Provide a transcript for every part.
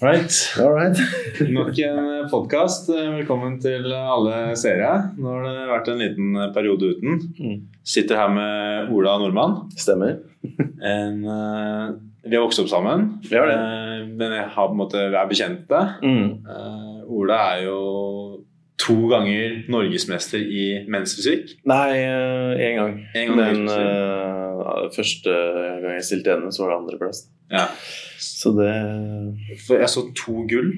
Right. All right. Nok en podkast. Velkommen til alle seere. Nå har det vært en liten periode uten. Mm. Sitter her med Ola Nordmann. Stemmer. En, uh, vi har vokst opp sammen, Vi har det. Uh, men jeg har på en måte, vi er bekjente. Mm. Uh, Ola er jo to ganger norgesmester i mensfysikk. Nei, én gang. En gang eh, første gang jeg stilte igjen, så var det andreplass. Ja. Så det For jeg så to gull.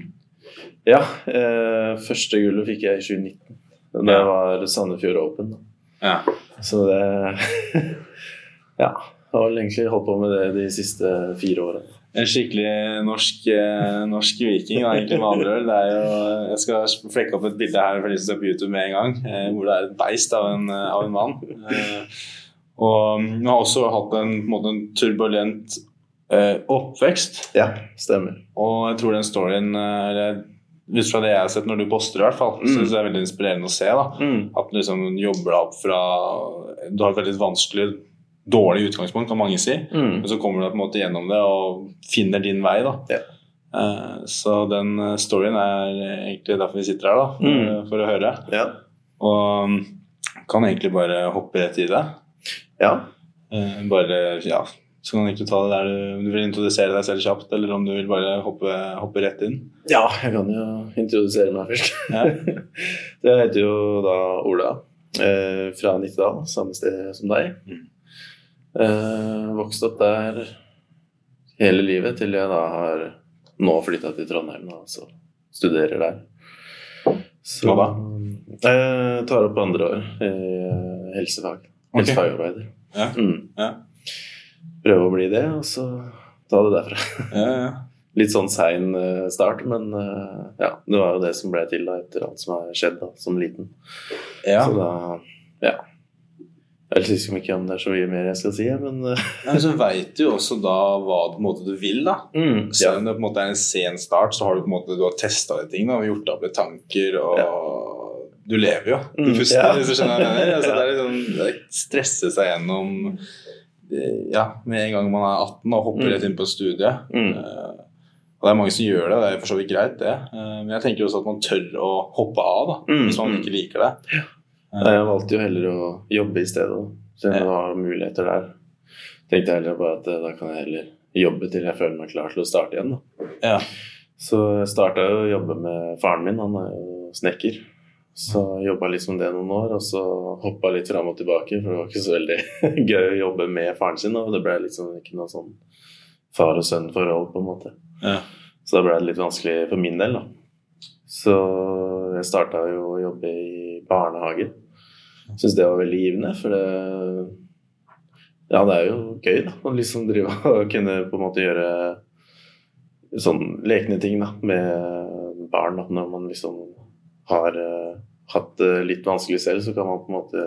Ja. eh, første gullet fikk jeg i 2019. Det Ja. var Sandefjord Open. Ja. Så det Ja. Jeg har vel egentlig holdt på med det de siste fire åra. En skikkelig norsk, eh, norsk viking, da, egentlig med andre jo, jeg skal flekke opp et bilde her for de som ser på YouTube med en gang. Eh, hvor det er et beist av en, eh, av en mann. Og hun har også hatt en, på en, måte, en turbulent oppvekst. Ja, stemmer. Og jeg tror den storyen eh, eller, Ut fra det jeg har sett når du poster, i hvert fall, Mm. syns jeg er veldig inspirerende å se. da Mm. At du liksom jobber deg opp fra Du har et veldig vanskelig, dårlig utgangspunkt, kan mange si. Mm. Men så kommer du på en måte gjennom det og finner din vei. da. Ja. Eh, så den eh, storyen er egentlig derfor vi sitter her, da, Mm. for å høre. Ja. Og mm, kan egentlig bare hoppe rett i det. ja. Eh, bare, ja, Så kan du egentlig ta det der du, du vil introdusere deg selv kjapt, eller om du vil bare hoppe, hoppe rett inn. Ja, jeg kan jo introdusere meg først. Ja. Jeg heter jo da Ola, eh, fra Nittedal, samme sted som deg. Mm. Eh, vokst opp der hele livet til jeg da har nå flytta til Trondheim og så studerer der. Så, Hva Eh, tar opp andre år i eh, helsefag. Ok. Helsefagarbeider. Ja. Mm. Ja. Prøve å bli det, og så ta det derfra. Ja, ja. Litt sånn sein eh, start, men eh, ja, det var jo det som ble til da, etter alt som har skjedd da, som liten. ja. Så da, ja. Jeg vet liksom ikke om det er så mye mer jeg skal si, men ja, Men så veit du jo også da hva måte, du vil, da. mm. Selv om det på en måte er en sen start, så har du på en måte du har testa de ting. og Gjort opp litt tanker, og du lever jo. Du Mm, puster, ja. hvis du skjønner hva jeg mener. Altså, det er litt er stresse seg gjennom eh, Ja, med en gang man er 18 og hopper Mm. rett inn på studiet. Mm. Eh, og det er mange som gjør det, det er for så vidt greit, det. Eh, men jeg tenker også at man tør å hoppe av da, Mm, hvis man mm. ikke liker det. Jeg valgte jo heller å jobbe i stedet, siden Ja. har muligheter der. Tenkte jeg heller bare at eh, da kan jeg heller jobbe til jeg føler meg klar til å starte igjen. Da. Ja. Så jeg starta jo å jobbe med faren min, han er jo snekker. Så jobba liksom det noen år, og så hoppa litt fram og tilbake, for det var ikke så veldig gøy å jobbe med faren sin. Og det ble liksom ikke noe sånn far og sønn-forhold, på en måte. Ja. Så da ble det litt vanskelig for min del, da. Så jeg starta jo å jobbe i barnehage. Syns det var veldig givende, for det Ja, det er jo gøy, da. Å liksom drive og kunne på en måte gjøre sånn lekne ting da, med barn. Da. Når man liksom har eh, hatt det litt vanskelig selv, så kan man på en måte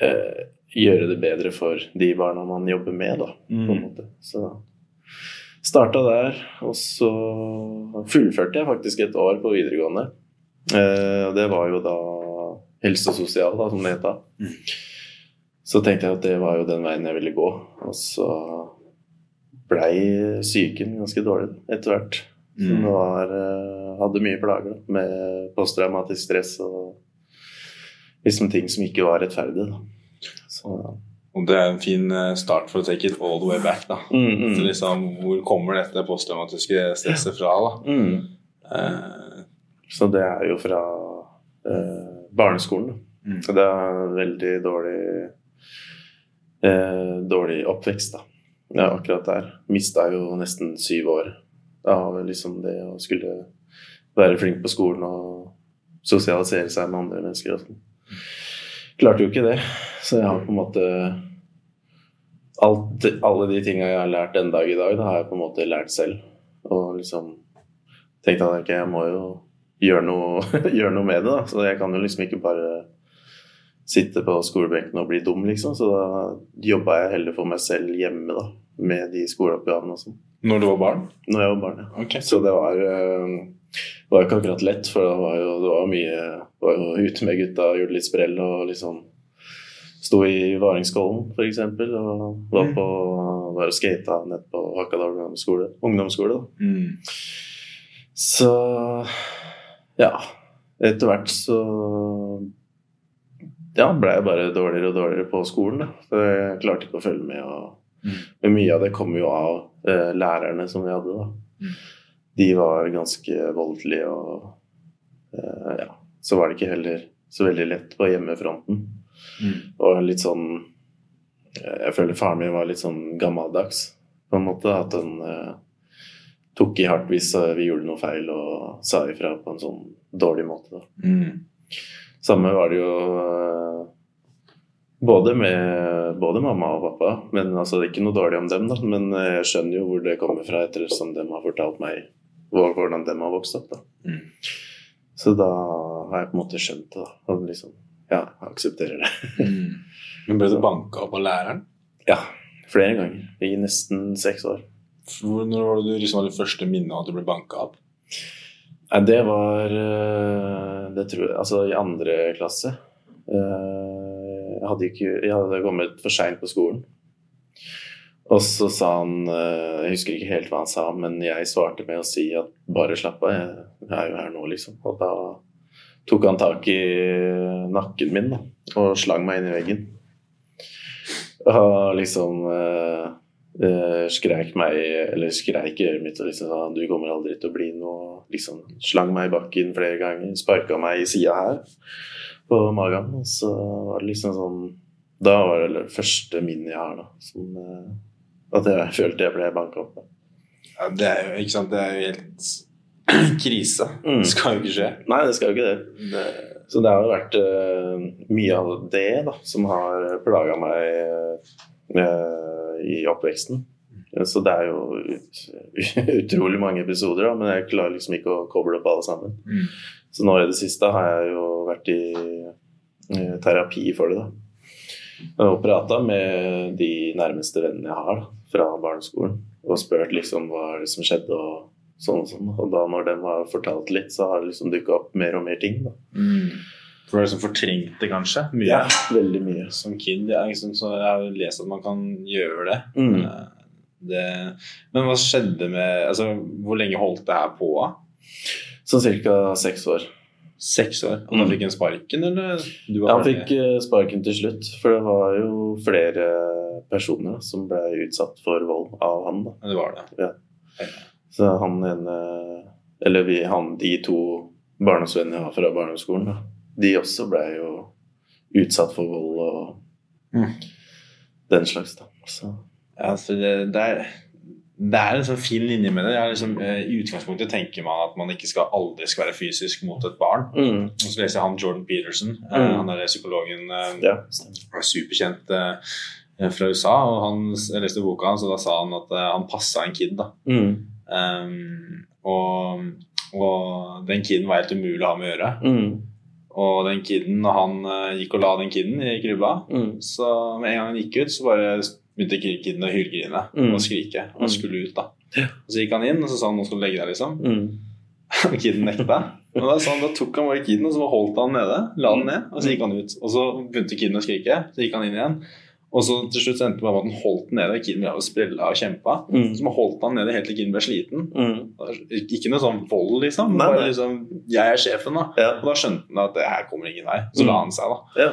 eh, gjøre det bedre for de barna man jobber med, da, på en Mm. måte. Så starta der, og så fullførte jeg faktisk et år på videregående. Eh, og det var jo da helse og sosial, da, som det het da. Mm. Så tenkte jeg at det var jo den veien jeg ville gå. Og så blei psyken ganske dårlig etter hvert. Så Mm. det var, eh, hadde mye plager da, med posttraumatisk stress og liksom ting som ikke var rettferdig. Så, Og det er en fin eh, start for å take it all the way back. da. mm, mm. Så liksom, Hvor kommer dette posttraumatiske stresset fra? da? Mm. Eh, Så det er jo fra eh, barneskolen. Da. Mm. Det er veldig dårlig eh, dårlig oppvekst, da. Ja, akkurat der. Mista jo nesten syv år av liksom det å skulle være flink på skolen og sosialisere seg med andre mennesker og sånn. Klarte jo ikke det, så jeg har på en måte alt, Alle de tinga jeg har lært den dag i dag, da har jeg på en måte lært selv. Og liksom tenkte at okay, jeg må jo gjøre noe, gjøre noe med det, da. Så jeg kan jo liksom ikke bare sitte på skolebenken og bli dum, liksom. Så da jobba jeg heller for meg selv hjemme, da. Med de skoleoppgavene og sånn. når du var barn? Når jeg var barn, ja. Okay. Så det var, eh, det var jo ikke akkurat lett, for det var jo, det var mye det var jo ute med gutta, gjorde litt sprell og liksom sto i Varingskollen f.eks. og var Mm. på var og skata nede på Hakadal ungdomsskole. ungdomsskole da. Mm. Så ja. Etter hvert så ja, ble jeg bare dårligere og dårligere på skolen. Da. Så jeg klarte ikke å følge med. Og, Mm. men mye av det kom jo av eh, lærerne som vi hadde. da. Mm. De var ganske voldelige, og eh, ja, så var det ikke heller så veldig lett på hjemmefronten. Mm. Og litt sånn eh, Jeg føler faren min var litt sånn gammeldags, på en måte. At han eh, tok i hardt hvis vi gjorde noe feil, og sa ifra på en sånn dårlig måte. Mm. Samme var det jo eh, både med både mamma og pappa. Men altså, det er ikke noe dårlig om dem, da. Men eh, jeg skjønner jo hvor det kommer fra, ettersom de har fortalt meg hvordan de har vokst opp. da. Mm. Så da har jeg på en måte skjønt det. da. Og liksom, ja, jeg aksepterer det. Mm. Men ble du banka opp av læreren? Ja, flere ganger. I nesten seks år. For når var det du liksom hadde første minne av at du ble banka opp? Nei, det var eh, Det tror jeg Altså i andre klasse. Eh, Jeg hadde, ikke, jeg hadde kommet for seint på skolen. Og så sa han eh, Jeg husker ikke helt hva han sa, men jeg svarte med å si at bare slapp av, jeg er jo her nå, liksom. Og da tok han tak i nakken min da, og slang meg inn i veggen. Og liksom eh, eh, skreik meg, eller skreik i øret mitt og liksom sa du kommer aldri til å bli noe. Liksom slang meg i bakken flere ganger, sparka meg i sida her på magen. Og så var det liksom sånn Da var det første minnet jeg har, da. Som, eh, at jeg følte jeg ble banka opp. Ja, det er jo ikke sant, det er jo helt krise. Mm. Det skal jo ikke skje. Nei, det skal jo ikke det. Det, Så det har jo vært uh, mye av det da, som har plaga meg uh, i oppveksten. Så det er jo ut, utrolig mange episoder, da, men jeg klarer liksom ikke å koble opp alle sammen. mm. Så nå i det siste har jeg jo vært i uh, terapi for det. da. Og prata med de nærmeste vennene jeg har da, fra barneskolen. Og spurt liksom hva er det som skjedde og sånn og sånn. Og da når de har fortalt litt, så har det liksom dukka opp mer og mer ting. da. Mm. For du har liksom fortrengt det kanskje mye veldig mye. som kid. Er liksom, så jeg har jo lest at man kan gjøre det. Mm. Eh, det. Men hva skjedde med altså, Hvor lenge holdt det her på? Sånn ca. seks år. Seks år? Og da fikk han sparken, eller? Du var Ja, han fikk eh, sparken til slutt, for det var jo flere personer som ble utsatt for vold av han. da. Det var det. Ja. Så han ene Eller vi, han, de to barndomsvennene jeg har fra barneskolen, da, de også ble jo utsatt for vold og Mm. den slags, da. Så, Ja, så det, det, er, det er en sånn fin linje med det. det liksom, eh, I utgangspunktet tenker man at man ikke skal aldri skal være fysisk mot et barn. mm, Og så leser jeg han Jordan Peterson, eh, Mm. han er psykologen eh, ja, er superkjent fra USA. og han, Jeg leste boka hans, og da sa han at han passa en kid. da. Mm, Um, og, og den kiden var helt umulig å ha med å gjøre. mm, Og den kiden, når han gikk og la den kiden i krybba, mm, så med en gang han gikk ut, så bare begynte kiden å hylgrine Mm. og skrike. Og Mm. skulle ut, da. Og så gikk han inn, og så sa han nå skal du legge deg, liksom. mm. Kiden nekta. Og da, han, da tok han bare kiden og så holdt han nede. La den ned, og så gikk han ut. Og så begynte kiden å skrike, så gikk han inn igjen. Og så til slutt så endte det bare med at han holdt den nede. Kiden ble sprella og kjempa. Mm. Så man holdt han nede helt til kiden ble sliten. Mm. Ikke noe sånn vold, liksom. Nei, Bare liksom Jeg er sjefen, da. Ja. Og da skjønte han at det her kommer ingen vei. Så Mm. la han seg, da. Ja.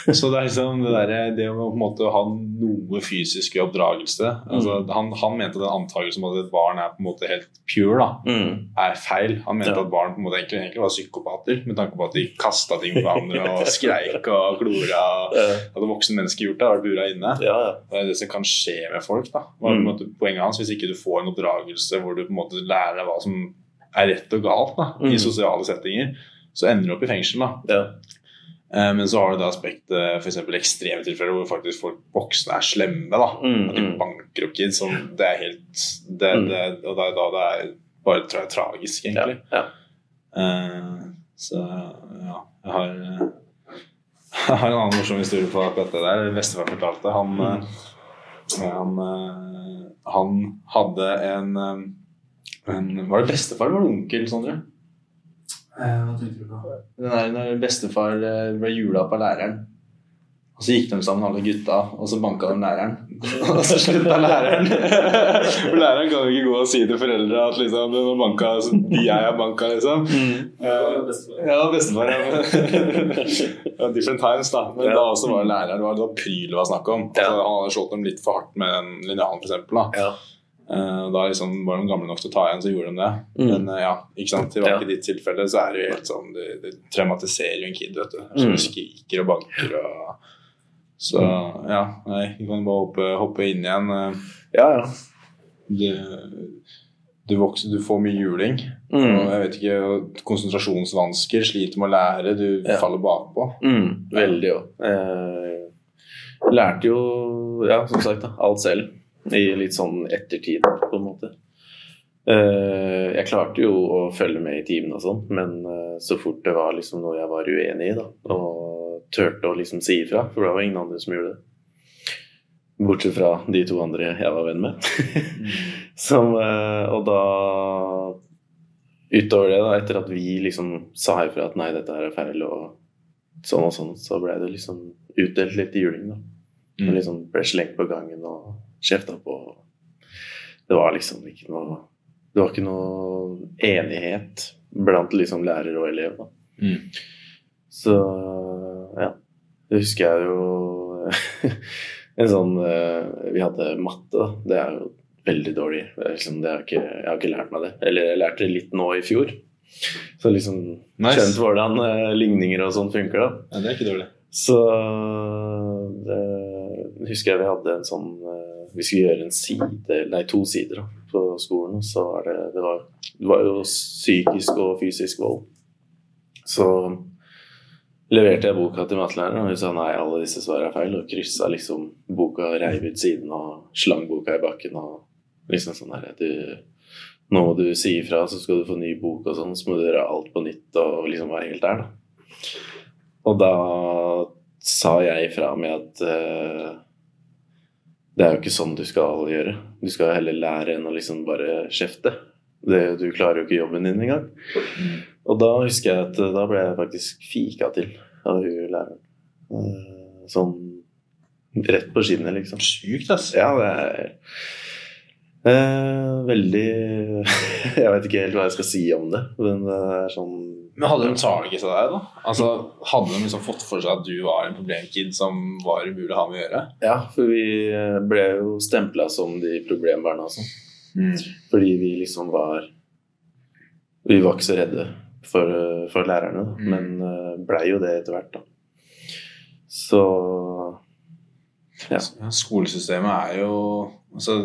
Så det er liksom det derre Det å på en måte ha noe fysisk i oppdragelse altså, han, han mente den antakelsen om at et barn er på en måte helt pure, da, Mm. er feil. Han mente Ja. at barn på en måte egentlig, egentlig var psykopater, med tanke på at de kasta ting på hverandre og skreik og klora. Hadde voksne mennesker gjort det, vært bura inne. ja. ja. Det er det som kan skje med folk. da. Var Mm. måte poenget hans, Hvis ikke du får en oppdragelse hvor du på en måte lærer deg hva som er rett og galt da, i Mm. sosiale settinger, så ender du opp i fengsel. da. ja. Eh, Men så har du det aspektet f.eks. ekstreme tilfeller hvor faktisk folk voksne er slemme. da. Mm, At de mm. banker opp kids. Sånn, det er helt det, Mm. det, Og det er da det er bare tror jeg, tragisk, egentlig. ja. Eh, Så ja, jeg har jeg har en annen morsom historie på akkurat det der. Bestefar fortalte. Han, Mm. eh, han, han hadde en, en Var det bestefar eller var det onkel, Sondre? Hva tenkte du på? Den der når bestefar eh, ble jula av læreren. Og så gikk de sammen, alle gutta, og så banka de læreren. Og så slutta læreren. For læreren kan jo ikke gå og si til foreldre at liksom, de har banka de jeg har banka, liksom. Eh, ja, bestefar. Ja. Ja, different times, da. Men Ja. da også var det læreren. Det var, det var Pryl det var snakk om. Ja. Altså, han hadde slått dem litt for hardt med en linjal, for eksempel. Ja. Eh, Da liksom var de gamle nok til å ta igjen, så gjorde de det. Mm. Men eh, ja, ikke sant? tilbake Ja. i ditt tilfelle så er det jo helt sånn Det, det traumatiserer jo en kid, vet du. Som Mm. skriker og banker og Så ja, nei, vi kan bare hoppe, hoppe inn igjen. Eh, ja, ja. Du, du vokser, du får mye juling. Og Mm. jeg vet ikke, konsentrasjonsvansker, sliter med å lære, du Ja. faller bakpå. Mm, veldig òg. Eh, lærte jo, ja, som sagt, da, alt selv. I litt sånn ettertid, på en måte. Eh, jeg klarte jo å følge med i timene og sånn, men eh, så fort det var liksom noe jeg var uenig i, da, og turte å liksom si ifra, for det var ingen andre som gjorde det. Bortsett fra de to andre jeg var venn med. som, eh, og da Utover det, da, etter at vi liksom sa ifra at nei, dette her er feil, og sånn og sånn, så ble det liksom utdelt litt juling, da. Mm. Liksom ble slengt på gangen og kjefta på. Det var liksom ikke noe Det var ikke noe enighet blant liksom lærer og elev, da. Mm. Så ja. Det husker jeg jo en sånn eh, Vi hadde matte, da. Det er jo veldig dårlig. Liksom, det har ikke, jeg har ikke lært meg det. Eller jeg lærte det litt nå i fjor. Så liksom Nice. skjønt hvordan eh, ligninger og sånn funker, da. Ja, det er ikke dårlig. Så det, husker jeg vi hadde en sånn eh, Vi skulle gjøre en side, nei to sider da, på skolen. Så var det, det, var, det var jo psykisk og fysisk vold. Så leverte jeg boka til mattelæreren, og hun sa nei, alle disse svarene er feil. Og kryssa liksom boka, reiv ut siden og slang boka i bakken. Og liksom sånn her Nå må du si ifra, så skal du få ny bok og sånn. Så må du gjøre alt på nytt og liksom være helt der, da. Og da sa jeg ifra med at eh, det er jo ikke sånn du skal gjøre. Du skal heller lære enn å liksom bare kjefte. Det, du klarer jo ikke jobben din engang. Og da husker jeg at eh, da ble jeg faktisk fika til av hun læreren. Eh, Sånn rett på skinnet, liksom. Sjukt, ass. Ja, det er eh, veldig Jeg vet ikke helt hva jeg skal si om det, men det er sånn Men hadde de targetet deg, da? Altså, Hadde de liksom fått for seg at du var en problemkid som var umulig å ha med å gjøre? Ja, for vi eh, ble jo stempla som de problembarna og sånn. Mm. Fordi vi liksom var Vi var ikke så redde for, eh, for lærerne. Mm. men uh, blei jo det etter hvert, da. Så. Ja, Skolesystemet er jo altså,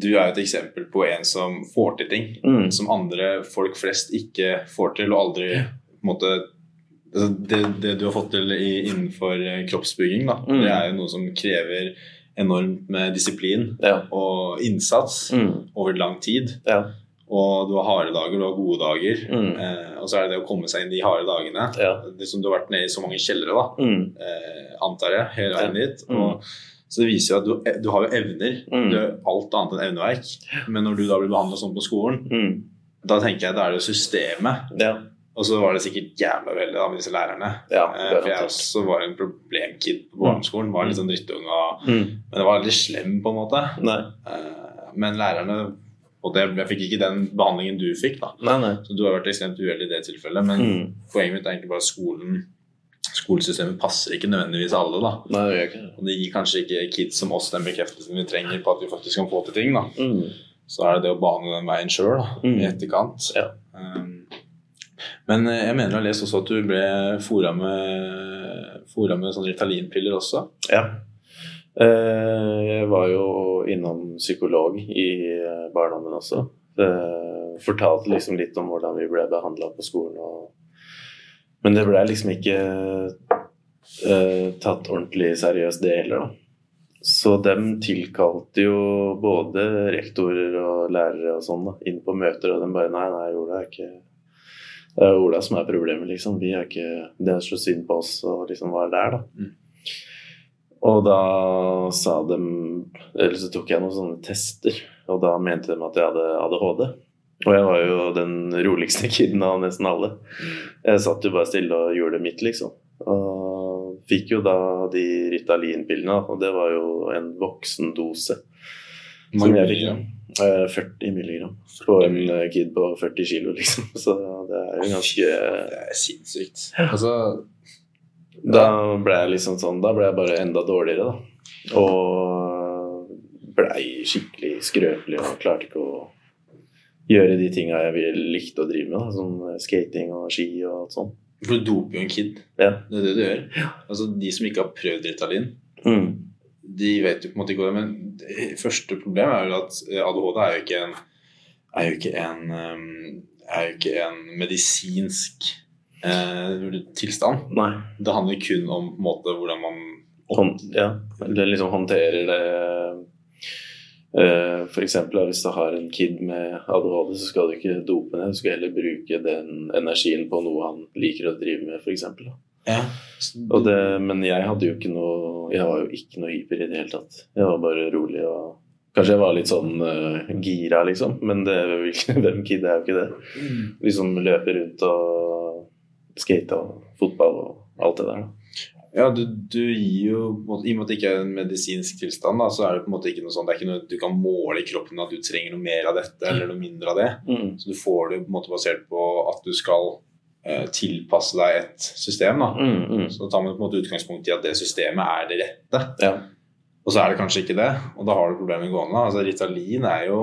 Du er jo et eksempel på en som får til ting mm, som andre folk flest ikke får til, og aldri på en måte altså, det, det du har fått til i, innenfor eh, kroppsbygging, da, Mm. det er jo noe som krever enormt med disiplin ja. og innsats Mm, over lang tid. ja. Og du har harde dager, du har gode dager. Mm, Eh, og så er det det å komme seg inn de harde dagene. ja. Det som du har vært nede i så mange kjellere, da, Mm, eh, antar jeg, hele veien dit. Mm. Og, så det viser jo at du, du har jo evner. Mm. Du har alt annet enn evneverk. Men når du da blir behandla sånn på skolen, mm, da tenker jeg da er det systemet. ja. Og så var det sikkert jævla veldig da med disse lærerne. Ja, Eh, for jeg også var en problemkid på barneskolen. Var litt sånn drittunge, og- Mm, men det var veldig slem på en måte. nei. Eh, men lærerne og det, Jeg fikk ikke den behandlingen du fikk, da. Nei, nei. Så du har vært ekstremt uheldig i det tilfellet. Men Mm, poenget mitt er egentlig bare at skolen Skolesystemet passer ikke nødvendigvis alle. da nei, det ikke. Og det gir kanskje ikke kids som oss den bekreftelsen vi trenger på at vi faktisk kan få til ting. da Mm, Så er det det å bane den veien sjøl Mm. i etterkant. Ja. Um, men eh, jeg mener jeg har lest også at du ble fora med, fora med sånne Ritalin-piller også. ja. Eh, jeg var jo innom psykolog i eh, barndommen også. Fortalte liksom litt om hvordan vi ble behandla på skolen. Og... Men det ble liksom ikke uh, tatt ordentlig seriøst, det heller, da. Så dem tilkalte jo både rektorer og lærere og sånn da, inn på møter, og de bare Nei, nei, Ola er ikke Det er Ola som er problemet, liksom. Vi er ikke Det er så synd på oss, og liksom var der, da. Mm. Og da sa de Eller så tok jeg noen sånne tester, og da mente de at jeg hadde ADHD. Og jeg var jo den roligste kiden av nesten alle. Jeg satt jo bare stille og gjorde mitt, liksom. Og fikk jo da de Ritalin-pillene, og det var jo en voksendose. Som jeg fikk, ja. Eh, 40 milligram på en eh, kid på 40 kilo, liksom. Så det er jo ganske Det er sinnssykt. Altså Da ble jeg liksom sånn Da ble jeg bare enda dårligere, da. Og blei skikkelig skrøpelig og klarte ikke å gjøre de tinga jeg likte å drive med, da, som skating og ski og alt sånt. For du doper jo en kid. Ja. Det er det du gjør. Altså, de som ikke har prøvd Ritalin, Mm. de vet jo på en måte ikke hva det er. Men det første problemet er jo at eh, ADHD er jo ikke en jo ikke en, er jo ikke en medisinsk eh, tilstand. Nei. Det handler kun om på en måte hvordan man Hånd, ja. Eller liksom håndterer det eh, eksempel hvis du har en kid med ADHD, så skal du ikke dope ned. Du skal heller bruke den energien på noe han liker å drive med, f.eks. ja. Det, men jeg hadde jo ikke noe Jeg var jo ikke noe hyper i det hele tatt. Jeg var bare rolig og Kanskje jeg var litt sånn uh, gira, liksom, men det hvem kid er jo ikke det? Mm. Liksom løpe rundt og skate og fotball og alt det der. da. Ja, du, du gir jo I og med at det ikke er en medisinsk tilstand, da, så er det på en måte ikke noe sånn Det er ikke noe du kan måle i kroppen at du trenger noe mer av dette eller noe mindre av det. Så du får det på en måte basert på at du skal eh, tilpasse deg et system. da. Mm, mm. Så da tar man på en måte utgangspunkt i at det systemet er det rette. Ja. Og så er det kanskje ikke det, og da har du problemet gående. Altså, Ritalin er jo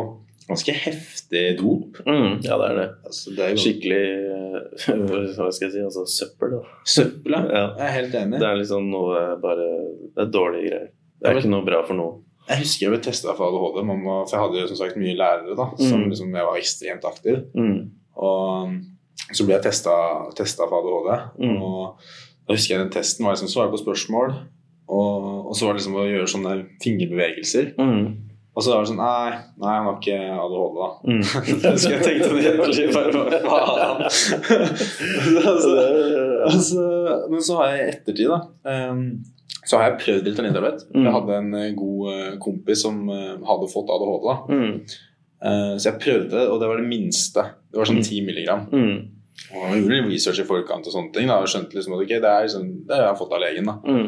ganske heftig dop. Mm, ja, det er det. Altså, det er jo Skikkelig eh, Hva skal jeg si? Altså søppel, da. søppel. ja. Ja. Jeg er helt enig. Det er liksom noe bare Det er dårlige greier. Det Ja, er men- ikke noe bra for noen. Jeg husker jeg ble testa for ADHD, mamma, for jeg hadde jo som sagt mye lærere da, som Mm. liksom, jeg var ekstremt aktiv. Mm. Og så ble jeg testa for ADHD. Mm. Og da husker jeg den testen var liksom svare på spørsmål, og, og så var det liksom å gjøre sånne fingerbevegelser. Mm. Og så var det sånn Nei, nei han har ikke ADHD, da. Mm. Jeg husker jeg tenkte det veldig bare hva faen. altså, altså, men så har jeg i ettertid, da um, så har jeg prøvd Ritalin-tablett. Mm. Jeg hadde en eh, god eh, kompis som eh, hadde fått ADHD. da Mm. uh, Så jeg prøvde det, og det var det minste. Det var sånn Mm. 10 milligram. Mm. Og jeg gjorde litt research i forkant og sånne ting. Da, og skjønte liksom at okay, det er liksom, det har jeg fått av legen. da Mm.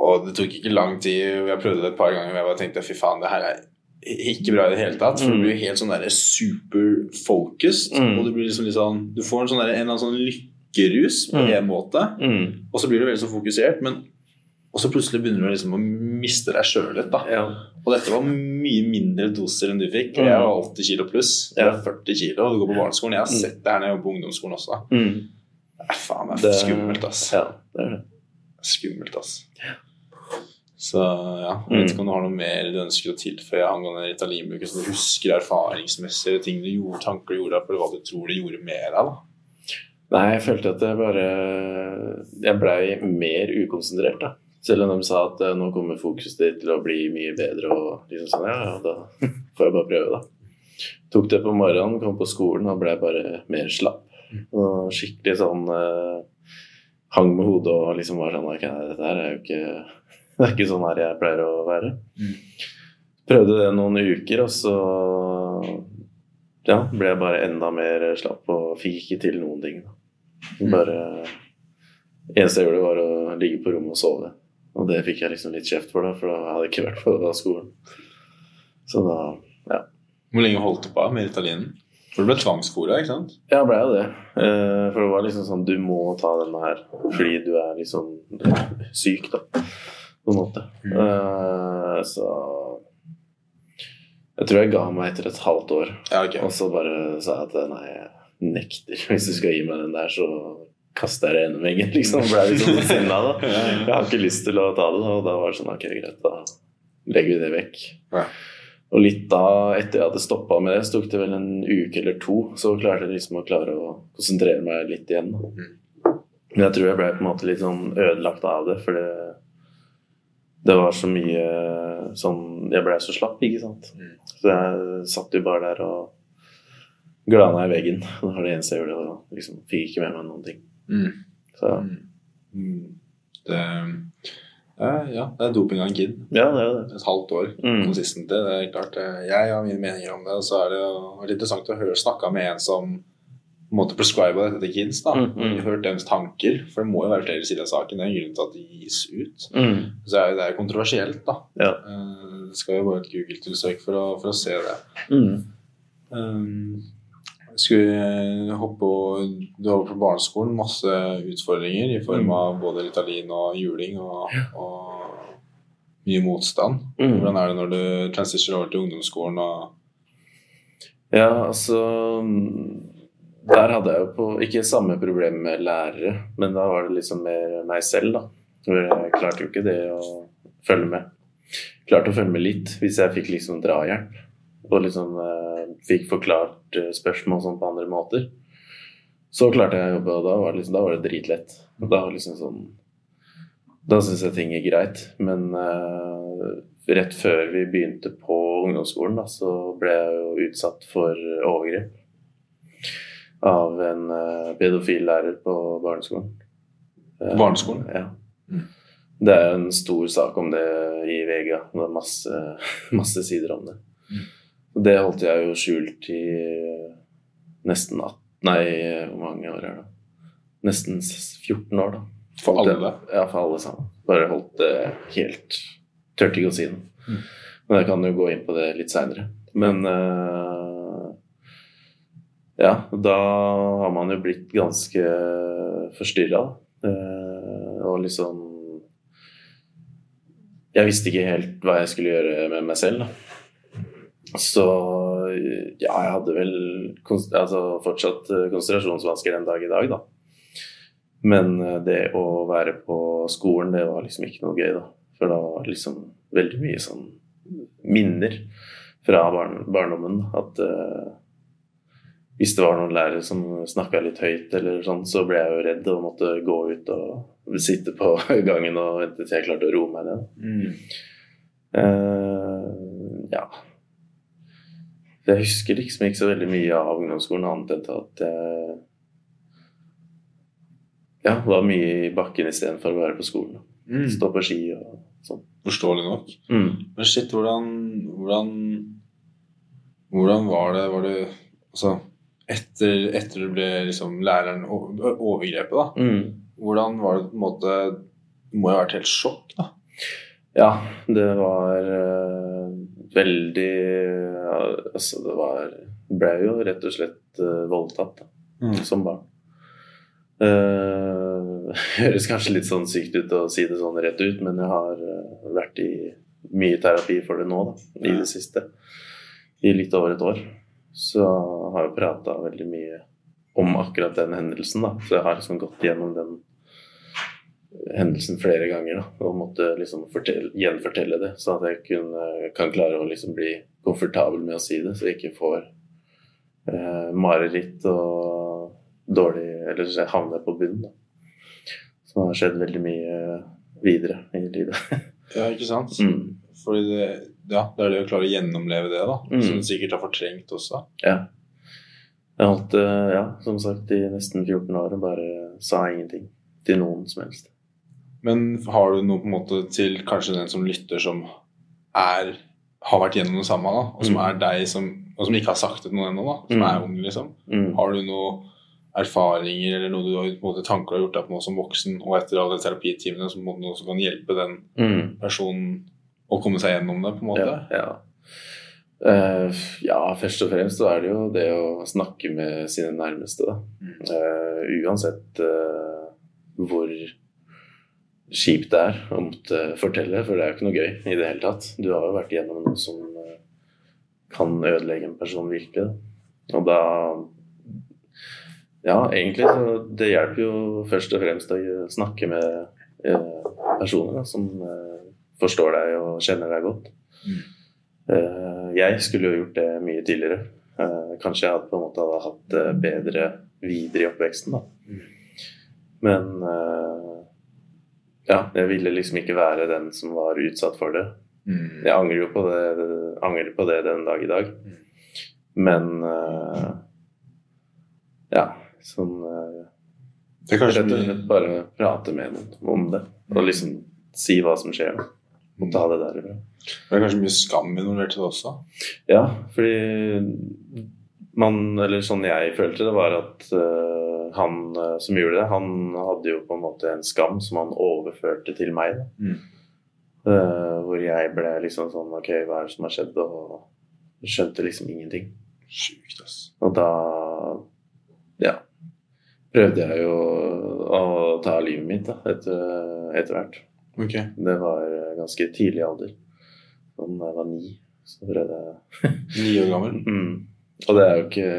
Og det tok ikke lang tid. Jeg prøvde det et par ganger, og jeg bare tenkte fy faen, det her er ikke bra i det hele tatt. For Mm. du blir helt sånn der super focused. Mm. Og du blir liksom litt sånn Du får en sånn der, en eller annen sånn lykkerus på Mm. en måte. Mm. Og så blir du veldig så fokusert, men og så plutselig begynner du liksom å miste deg sjøl litt. da Ja. Og dette var mye mindre doser enn du fikk. Mm. Jeg var 80 kilo pluss. Jeg var 40 kilo, og du går på barneskolen. Jeg har Mm. sett det her når jeg var på ungdomsskolen også. Mm. Nei, faen, det er skummelt, ass. Ja, det er det. Skummelt, ass. Så ja, jeg vet ikke om du har noe mer du ønsker å tilføye angående Ritalin-bruken, som du husker erfaringsmessig, ting du gjorde, tanker du gjorde, eller hva du tror du gjorde mer av. Nei, jeg følte at jeg bare Jeg blei mer ukonsentrert, da. Selv om de sa at eh, nå kommer fokuset ditt til å bli mye bedre, og liksom sånn, ja, ja, da får jeg bare prøve, da. Tok det på morgenen, kom på skolen og blei bare mer slapp. Og skikkelig sånn eh, Hang med hodet og liksom var sånn Ok, dette her er jo ikke Det er ikke sånn her jeg pleier å være. Mm. Prøvde det noen uker, og så ja, ble jeg bare enda mer slapp og fikk ikke til noen ting. Mm. Bare eneste jeg gjorde, var å ligge på rommet og sove. Og det fikk jeg liksom litt kjeft for, da, for da hadde jeg ikke vært på skolen. Så da ja. Hvor lenge holdt du på med Ritalinen? For du ble tvangsfora, ikke sant? Ja, ble jeg det. Eh, For det var liksom sånn Du må ta denne her fordi du er liksom syk, da. På en måte. Mm. Uh, Så Jeg tror jeg ga meg etter et halvt år. Ja, okay. Og så bare sa jeg at nei, jeg nekter. Hvis du skal gi meg den der, så kaster jeg det gjennom veggen. Liksom. Ble jeg liksom sinna da. Jeg har ikke lyst til å ta det, og da var det sånn ok, greit, da legger vi det vekk. Ja. Og litt da, etter jeg hadde stoppa med det, så tok det vel en uke eller to, så klarte jeg liksom å klare å konsentrere meg litt igjen. Mm. Men jeg tror jeg ble på en måte litt sånn ødelagt av det, for det, det var så mye sånn Jeg ble så slapp, ikke sant. Mm. Så jeg satt jo bare der og glana i veggen. Det var det eneste jeg gjorde. Og liksom fikk ikke med meg noen ting. Mm. Så Mm. Mm. Det, ja, ja, det er doping av en kid. ja, det er det. Et halvt år Mm. konsistent. Det er klart, eh, jeg har mine meninger om det. Og så er det jo litt interessant å høre snakka med en som på en måte prescriba dette til kids. da, Mm, mm. Hørt deres tanker. For det må jo være flere sider av saken. Det er en grunn til at det gis ut. Mm. Så det er, det er kontroversielt, da. Ja. Uh, Det skal jo bare et Google-tilsøk for, for å se det. Mm. Um, vi hoppe og du har på barneskolen masse utfordringer i form Mm. av både Ritalin og juling og, og mye motstand. Mm. Hvordan er det når du transitioner over til ungdomsskolen og Ja, altså Der hadde jeg jo på ikke samme problem med lærere, men da var det liksom mer meg selv, da. Jeg klarte jo ikke det å følge med. Klarte å følge med litt hvis jeg fikk liksom drahjelp. Og liksom eh, fikk forklart eh, spørsmål sånn på andre måter. Så klarte jeg å jobbe, og da var det, liksom, da var det dritlett. Da var liksom sånn Da syns jeg ting er greit. Men eh, rett før vi begynte på ungdomsskolen, da, så ble jeg jo utsatt for overgrep av en uh, pedofil lærer på barneskolen. Eh, Barneskolen? Ja. Mm. Det er en stor sak om det i VG. Det er masse, masse sider om det. Mm. Og Det holdt jeg jo skjult i nesten 18 Nei, hvor mange år er det? Nesten 14 år, da. For Holdt alle? det- Ja, for alle sammen. Bare holdt det helt Tørte ikke å si noe. Mm. Men jeg kan jo gå inn på det litt seinere. Men eh, ja, da har man jo blitt ganske forstyrra. og liksom Jeg visste ikke helt hva jeg skulle gjøre med meg selv. Da. Så ja, jeg hadde vel altså, fortsatt eh, konsentrasjonsvansker den dag i dag, da. Men eh, det å være på skolen, det var liksom ikke noe gøy, da. For da var det liksom veldig mye sånn minner fra barn, barndommen. At eh, hvis det var noen lærere som snakka litt høyt, eller sånn, så ble jeg jo redd og måtte gå ut og sitte på gangen og vente til jeg klarte å roe meg ned. Mm. Uh, ja. Jeg husker liksom ikke så veldig mye av ungdomsskolen, annet enn at jeg ja, var mye i bakken istedenfor å være på skolen. Mm. Stå på ski og sånn. Forståelig nok. Mm. Men shit, hvordan Hvordan, hvordan var det Var det Altså, etter, etter du ble liksom læreren overgrepet, da. Mm. Hvordan var det på en måte Det må jo ha vært helt sjokk, da. Ja, det var uh, veldig uh, Altså, det var Ble jo rett og slett uh, voldtatt da, Mm. som barn. Uh, høres kanskje litt sånn sykt ut å si det sånn rett ut, men jeg har vært i mye terapi for det nå, da, i det siste. I litt over et år. Så har jeg prata veldig mye om akkurat den hendelsen, da. Så jeg har liksom gått gjennom den hendelsen flere ganger da, og måtte liksom fortelle, gjenfortelle det, så at jeg kunne, kan klare å liksom bli komfortabel med å si det, så jeg ikke får eh, mareritt og dårlig Eller så jeg havner på bunnen. Da. det har skjedd veldig mye videre i livet. Ja, ikke sant? Mm. Fordi det, ja, det er det å klare å gjennomleve det, da. Mm. Som du sikkert har fortrengt også. Ja. Jeg holdt det, ja, som sagt, i nesten 14 år og bare sa ingenting til noen som helst. Men har du noe på en måte til kanskje den som lytter, som er har vært gjennom det samme, da, og som Mm. er deg som, og som ikke har sagt det til noen ennå, da, som Mm. er ung, liksom. Mm. Har du noe erfaringer eller noe du har, måte, tanker du har gjort deg på nå som voksen, og etter alle terapitimene, som noe som kan hjelpe den Mm. personen å komme seg gjennom det, på en måte? Ja, ja. Uh, ja, først og fremst så er det jo det å snakke med sine nærmeste. Da. Mm. Uh, uansett uh, hvor kjipt det er å måtte fortelle, for det er jo ikke noe gøy i det hele tatt. Du har jo vært igjennom noe som kan ødelegge en person virkelig. Og da Ja, egentlig så det hjelper jo først og fremst å snakke med personer da, som forstår deg og kjenner deg godt. Mm. Eh, jeg skulle jo gjort det mye tidligere. Eh, kanskje jeg hadde på en måte hadde hatt det bedre videre i oppveksten, da. Mm. Men eh, ja, jeg ville liksom ikke være den som var utsatt for det. Mm. Jeg angrer jo på det, angrer på det den dag i dag. Men eh, ja, sånn eh, Det er kanskje Rett og slett bare prate med noen om det. Og liksom si hva som skjer. Da. Ta det derifra. Det er kanskje mye skam involvert i det også? Ja, fordi man, eller sånn jeg følte det, var at uh, han eh, som gjorde det, han hadde jo på en måte en skam som han overførte til meg. Mm. Uh, hvor jeg ble liksom sånn Ok, hva er det som har skjedd? Og skjønte liksom ingenting. Sjukt, ass. Og da ja, prøvde jeg jo å ta livet mitt da, etter, etter hvert. Ok. Det var ganske tidlig alder. Sånn da jeg var ni, så prøvde jeg Ni år gammel. mm. Og det er jo ikke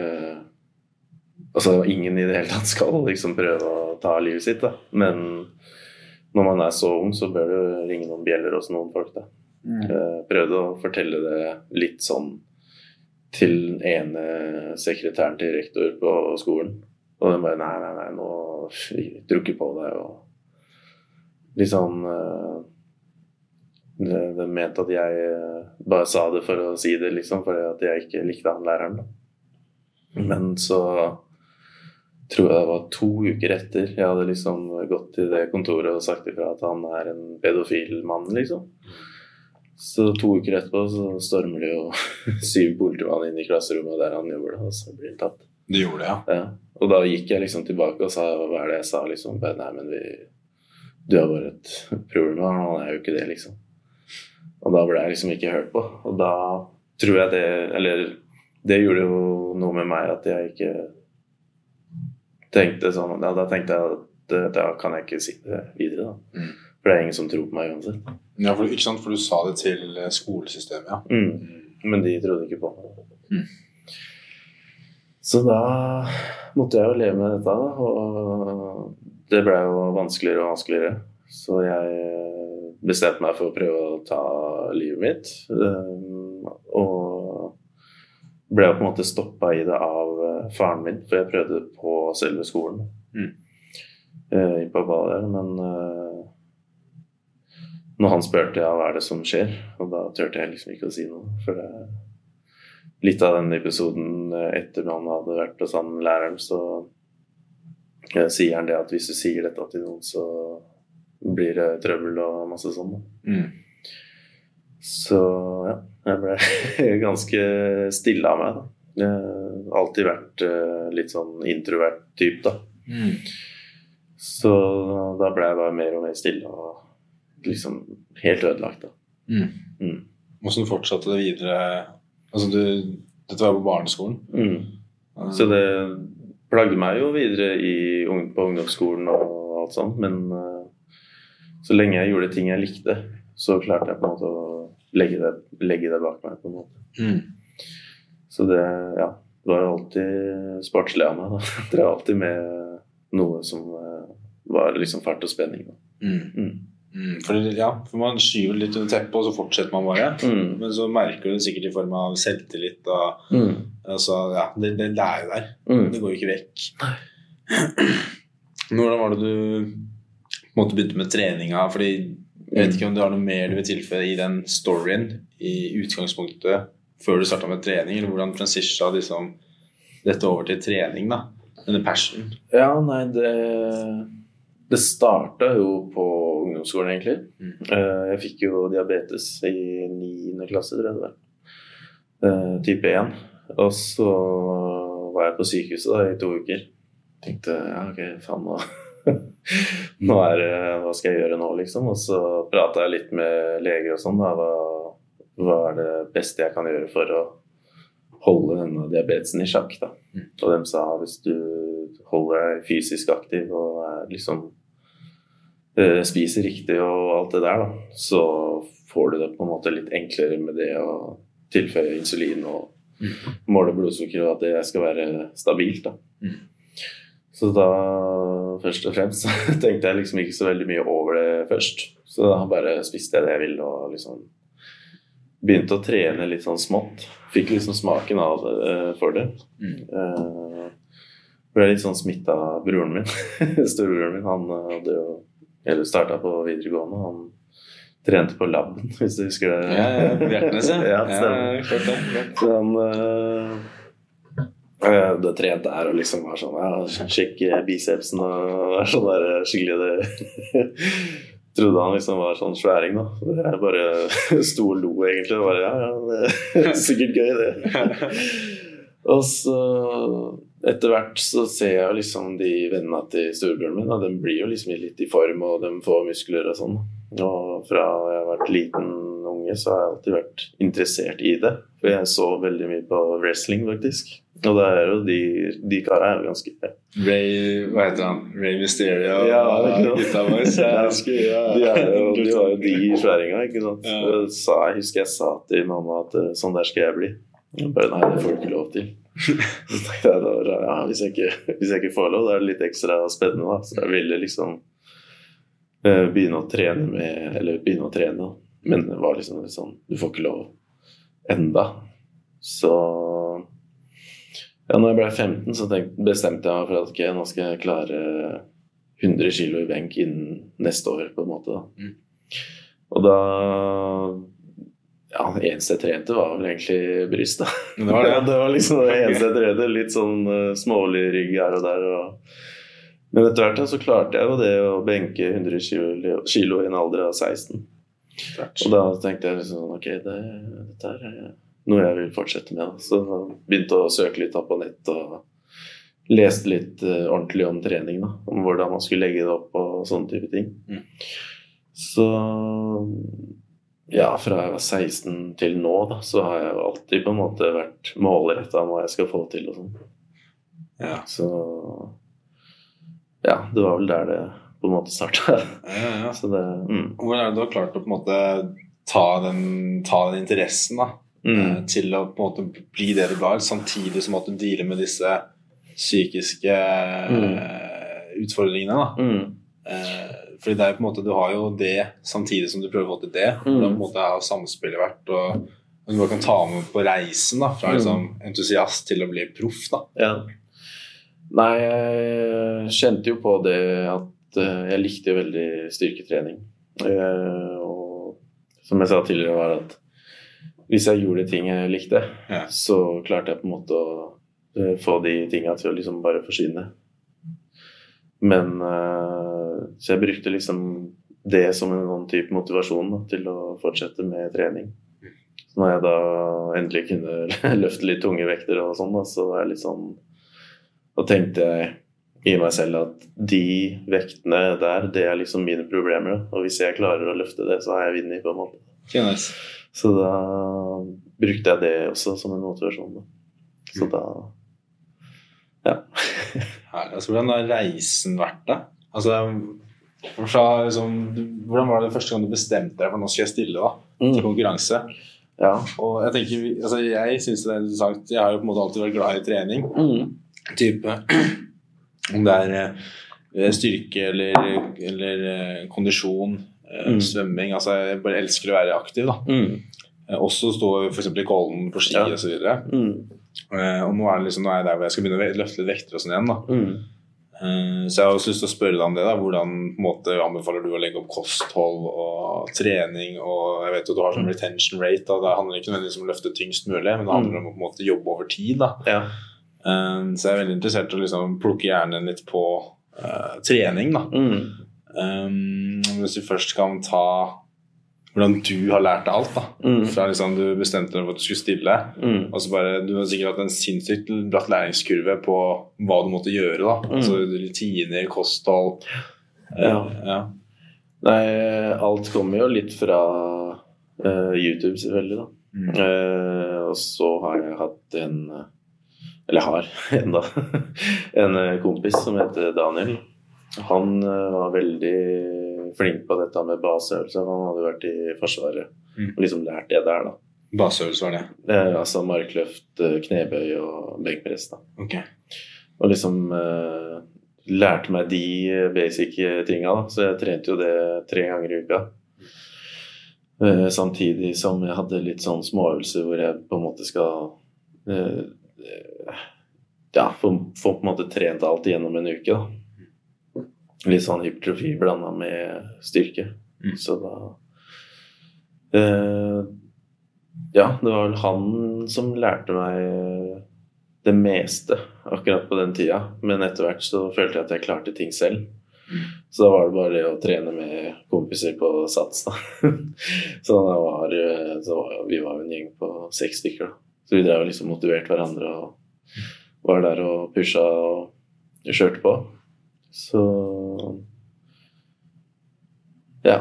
Altså, ingen i det hele tatt skal liksom prøve å ta livet sitt, da. Men når man er så ung, så bør det ringe noen bjeller hos noen folk, da. Mm. Jeg prøvde å fortelle det litt sånn til den ene sekretæren til rektor på skolen. Og den bare Nei, nei, nei, nå drukker tror ikke på deg. Og litt sånn eh, de, de mente at jeg eh, bare sa det for å si det, liksom, fordi at jeg ikke likte han læreren. da. Men så tror jeg det var to uker etter jeg hadde liksom gått til det kontoret og sagt ifra at han er en pedofil mann, liksom. Så to uker etterpå så stormer det jo syv politimann inn i klasserommet der han jobber, da, og så blir han tatt. Du gjorde det, ja? Ja. Og da gikk jeg liksom tilbake og sa hva er det jeg sa, liksom. Nei, men vi Du har bare et problem og han, er jo ikke det, liksom. Og da ble jeg liksom ikke hørt på. Og da tror jeg det Eller det gjorde jo noe med meg at jeg ikke tenkte sånn Ja, da tenkte jeg at da kan jeg ikke sitte videre, da. Mm. For det er ingen som tror på meg uansett. Ja, for, ikke sant? for du sa det til eh, skolesystemet, ja. Mm. Men de trodde ikke på meg. Mm. Så da måtte jeg jo leve med dette, da. Og det ble jo vanskeligere og vanskeligere. Så jeg bestemte meg for å prøve å ta livet mitt. Um, Og ble jo på en måte stoppa i det av eh, faren min, for jeg prøvde på selve skolen. Mm. Eh, på badet men eh, når han spurte ja, hva er det som skjer, og da turte jeg liksom ikke å si noe. For det, litt av den episoden etter at han hadde vært hos han læreren, så eh, sier han det at hvis du sier dette til noen, så blir det trøbbel og masse sånn. Mm. Så ja, jeg ble ganske stille av meg. da. Jeg har alltid vært eh, litt sånn introvert type, da. Mm. Så da ble jeg bare mer og mer stille og liksom helt ødelagt, da. Mm. Mm. Hvordan fortsatte det videre? Altså, du, dette var på barneskolen. Mm. Så det plagde meg jo videre i, på ungdomsskolen og alt sånt, men eh, så lenge jeg gjorde ting jeg likte, så klarte jeg på en måte å legge det, legge det bak meg. på en måte. Mm. Så det ja, var alltid sportslig av meg. da. Drev alltid med noe som eh, var liksom fart og spenning. da. Mm. Mm. Mm. For, ja, for man skyver litt under teppet, og så fortsetter man bare. Mm. Men så merker du det sikkert i form av selvtillit. Og, Mm. Altså, ja, det, det, det er jo der. Mm. Det går jo ikke vekk. Hvordan var det du måtte begynne med treninga? Fordi jeg vet ikke om du har noe mer du vil tilføye i den storyen i utgangspunktet før du starta med trening, eller hvordan transisja liksom, dette over til trening, da? Denne passion. Ja, nei, det Det starta jo på ungdomsskolen, egentlig. Mm. Eh, Jeg fikk jo diabetes i 9. klasse, tror jeg det var. Eh, Type 1. Og så var jeg på sykehuset da, i to uker. Tenkte ja, ok, faen nå Nå er det Hva skal jeg gjøre nå, liksom? Og så prata jeg litt med leger og sånn. Hva, hva er det beste jeg kan gjøre for å holde denne diabetesen i sjakk? da. Mm. Og de sa hvis du holder deg fysisk aktiv og er liksom eh, spiser riktig og alt det der, da, så får du det på en måte litt enklere med det å tilføye insulin og måle blodsukker, og at det skal være stabilt. da. Mm. Så da, først og fremst, så tenkte jeg liksom ikke så veldig mye over det først. Så da bare spiste jeg det jeg ville og liksom begynte å trene litt sånn smått. Fikk liksom smaken av det eh, for det. Mm. Eh, ble litt sånn smitta av broren min. Storebroren min. Han eh, hadde jo Eller starta på videregående. Han trente på laben, hvis du husker det. Ja, ja, Bjertnæs, ja. ja, ja, klart det. Så han eh, det trente der og liksom var sånn ja, Sjekk bicepsen og være sånn der skikkelig det Trodde han liksom var sånn sværing, da. Det Jeg bare sto og lo, egentlig. Og bare, ja, ja, det er sikkert gøy, det. Og så etter hvert så ser jeg liksom de vennene til storebroren min, og de blir jo liksom litt i form, og de får muskler og sånn. Og fra jeg har vært liten unge, så har jeg alltid vært interessert i det. For jeg så veldig mye på wrestling, faktisk. Og det er jo de, de kara er jo ganske Ray Hva heter han? Ray Mysterio Ja, og ikke gutta våre. Ja. De er jo, de var jo de sværinga, ikke sant. Ja. Jeg jeg husker jeg sa til mamma at eh, sånn der skal jeg bli. Jeg bare nei, det får du ikke lov til. Så tenkte jeg da ja, hvis jeg, ikke, hvis jeg ikke får lov, da er det litt ekstra spennende. da. Så jeg ville liksom begynne å trene med Eller begynne å trene, men det var liksom litt sånn Du får ikke lov enda. Så ja, når jeg ble 15, så tenkte, bestemte jeg meg for at ok, nå skal jeg klare 100 kilo i benk innen neste år, på en måte. Mm. Og da Ja, det eneste jeg trente, var vel egentlig bryst, da. Det var det. det var liksom det eneste jeg trente. Litt sånn uh, smålig rygg her og der. Og... Men etter hvert så klarte jeg jo det å benke 100 kilo, kilo i en alder av 16. Klart. Og da tenkte jeg liksom ok, det, dette er noe jeg vil fortsette med. Så jeg begynte å søke litt opp på nett og leste litt eh, ordentlig om trening. da, Om hvordan man skulle legge det opp og sånne type ting. Mm. Så ja, fra jeg var 16 til nå, da, så har jeg alltid på en måte vært målretta om hva jeg skal få til og sånn. Ja. Så ja, det var vel der det på en måte starta. Ja, ja. Så mm. Hvordan er det du har klart å på en måte ta den, ta den interessen da, Mm. eh, til å på en måte bli det du var, samtidig som at du dealer med disse psykiske eh, utfordringene? da. Mm. Eh, fordi det er på en måte, Du har jo det samtidig som du prøver å få til det. Mm. Da på en måte har samspillet vært? og og Du bare kan ta med på reisen da, fra Mm. liksom, entusiast til å bli proff. da. Ja. Nei, jeg kjente jo på det at eh, jeg likte veldig styrketrening. Eh, Og som jeg sa tidligere, var at hvis jeg gjorde ting jeg likte, Ja. så klarte jeg på en måte å eh, få de tinga til å liksom bare forsvinne. Men Så jeg brukte liksom det som en sånn type motivasjon da, til å fortsette med trening. Så når jeg da endelig kunne løfte litt tunge vekter og sånn, så var jeg litt sånn Da tenkte jeg i meg selv at de vektene der, det er liksom mine problemer. Og hvis jeg klarer å løfte det, så har jeg vunnet, på en måte. Kjennes. Så da brukte jeg det også som en motivasjon. Da. Så da Herlig. Altså, hvordan har reisen vært, da? Altså, fra, liksom, hvordan var det første gang du bestemte deg for nå skal jeg stille da, til mm. konkurranse? Ja. Og Jeg tenker, altså, jeg synes det er interessant Jeg har jo på en måte alltid vært glad i trening. Mm. Type Om det er eh, styrke eller, eller eh, kondisjon, eh, Mm. svømming altså, Jeg bare elsker å være aktiv. da Mm. Også stå f.eks. i Kollen på ski Ja. videre Mm. Eh, Og nå er, det liksom, nå er jeg der hvor jeg skal begynne å løfte litt vekter og sånn igjen. da Mm. Eh, Så jeg har også lyst til å spørre deg om det. da Hvordan måte, anbefaler du å legge opp kosthold og trening? Og jeg vet jo du har sånn retention rate. Da. Det handler ikke nødvendigvis om å løfte tyngst mulig, men det handler om å på en måte jobbe over tid. da Ja. Eh, Så jeg er veldig interessert i å liksom plukke hjernen litt på uh, trening. da Mm. Um, hvis vi først kan ta hvordan du har lært deg alt. da Mm. Fra liksom du bestemte deg for at du skulle stille. Mm. Og så bare, Du har sikkert hatt en sinnssykt bratt læringskurve på hva du måtte gjøre. da Mm. Altså Rutiner, kosthold ja. Uh, ja. Nei, alt kommer jo litt fra uh, YouTube, selvfølgelig, da. Eh, og så har jeg hatt en eh, Eller har enda en eh, kompis som heter Daniel. Han eh, var veldig flink på dette med baseøvelser. Han hadde vært i Forsvaret Mm. og liksom lært det der, da. Baseøvelser var det. Eh, altså markløft, eh, knebøy og benkpress. da. Okay. Og liksom eh, lærte meg de basic tinga, da. Så jeg trente jo det tre ganger i uka. Eh, samtidig som jeg hadde litt sånn småøvelser hvor jeg på en måte skal Ja, få, få på en måte trent alt gjennom en uke, da. Litt sånn hypertrofi blanda med styrke. Mm. Så da eh, Ja, det var vel han som lærte meg det meste akkurat på den tida. Men etter hvert så følte jeg at jeg klarte ting selv. Så da var det bare det å trene med kompiser på Sats, da. så da var, så var vi var en gjeng på seks stykker, da. Så vi drev og liksom motiverte hverandre og var der og pusha og kjørte på. Så ja.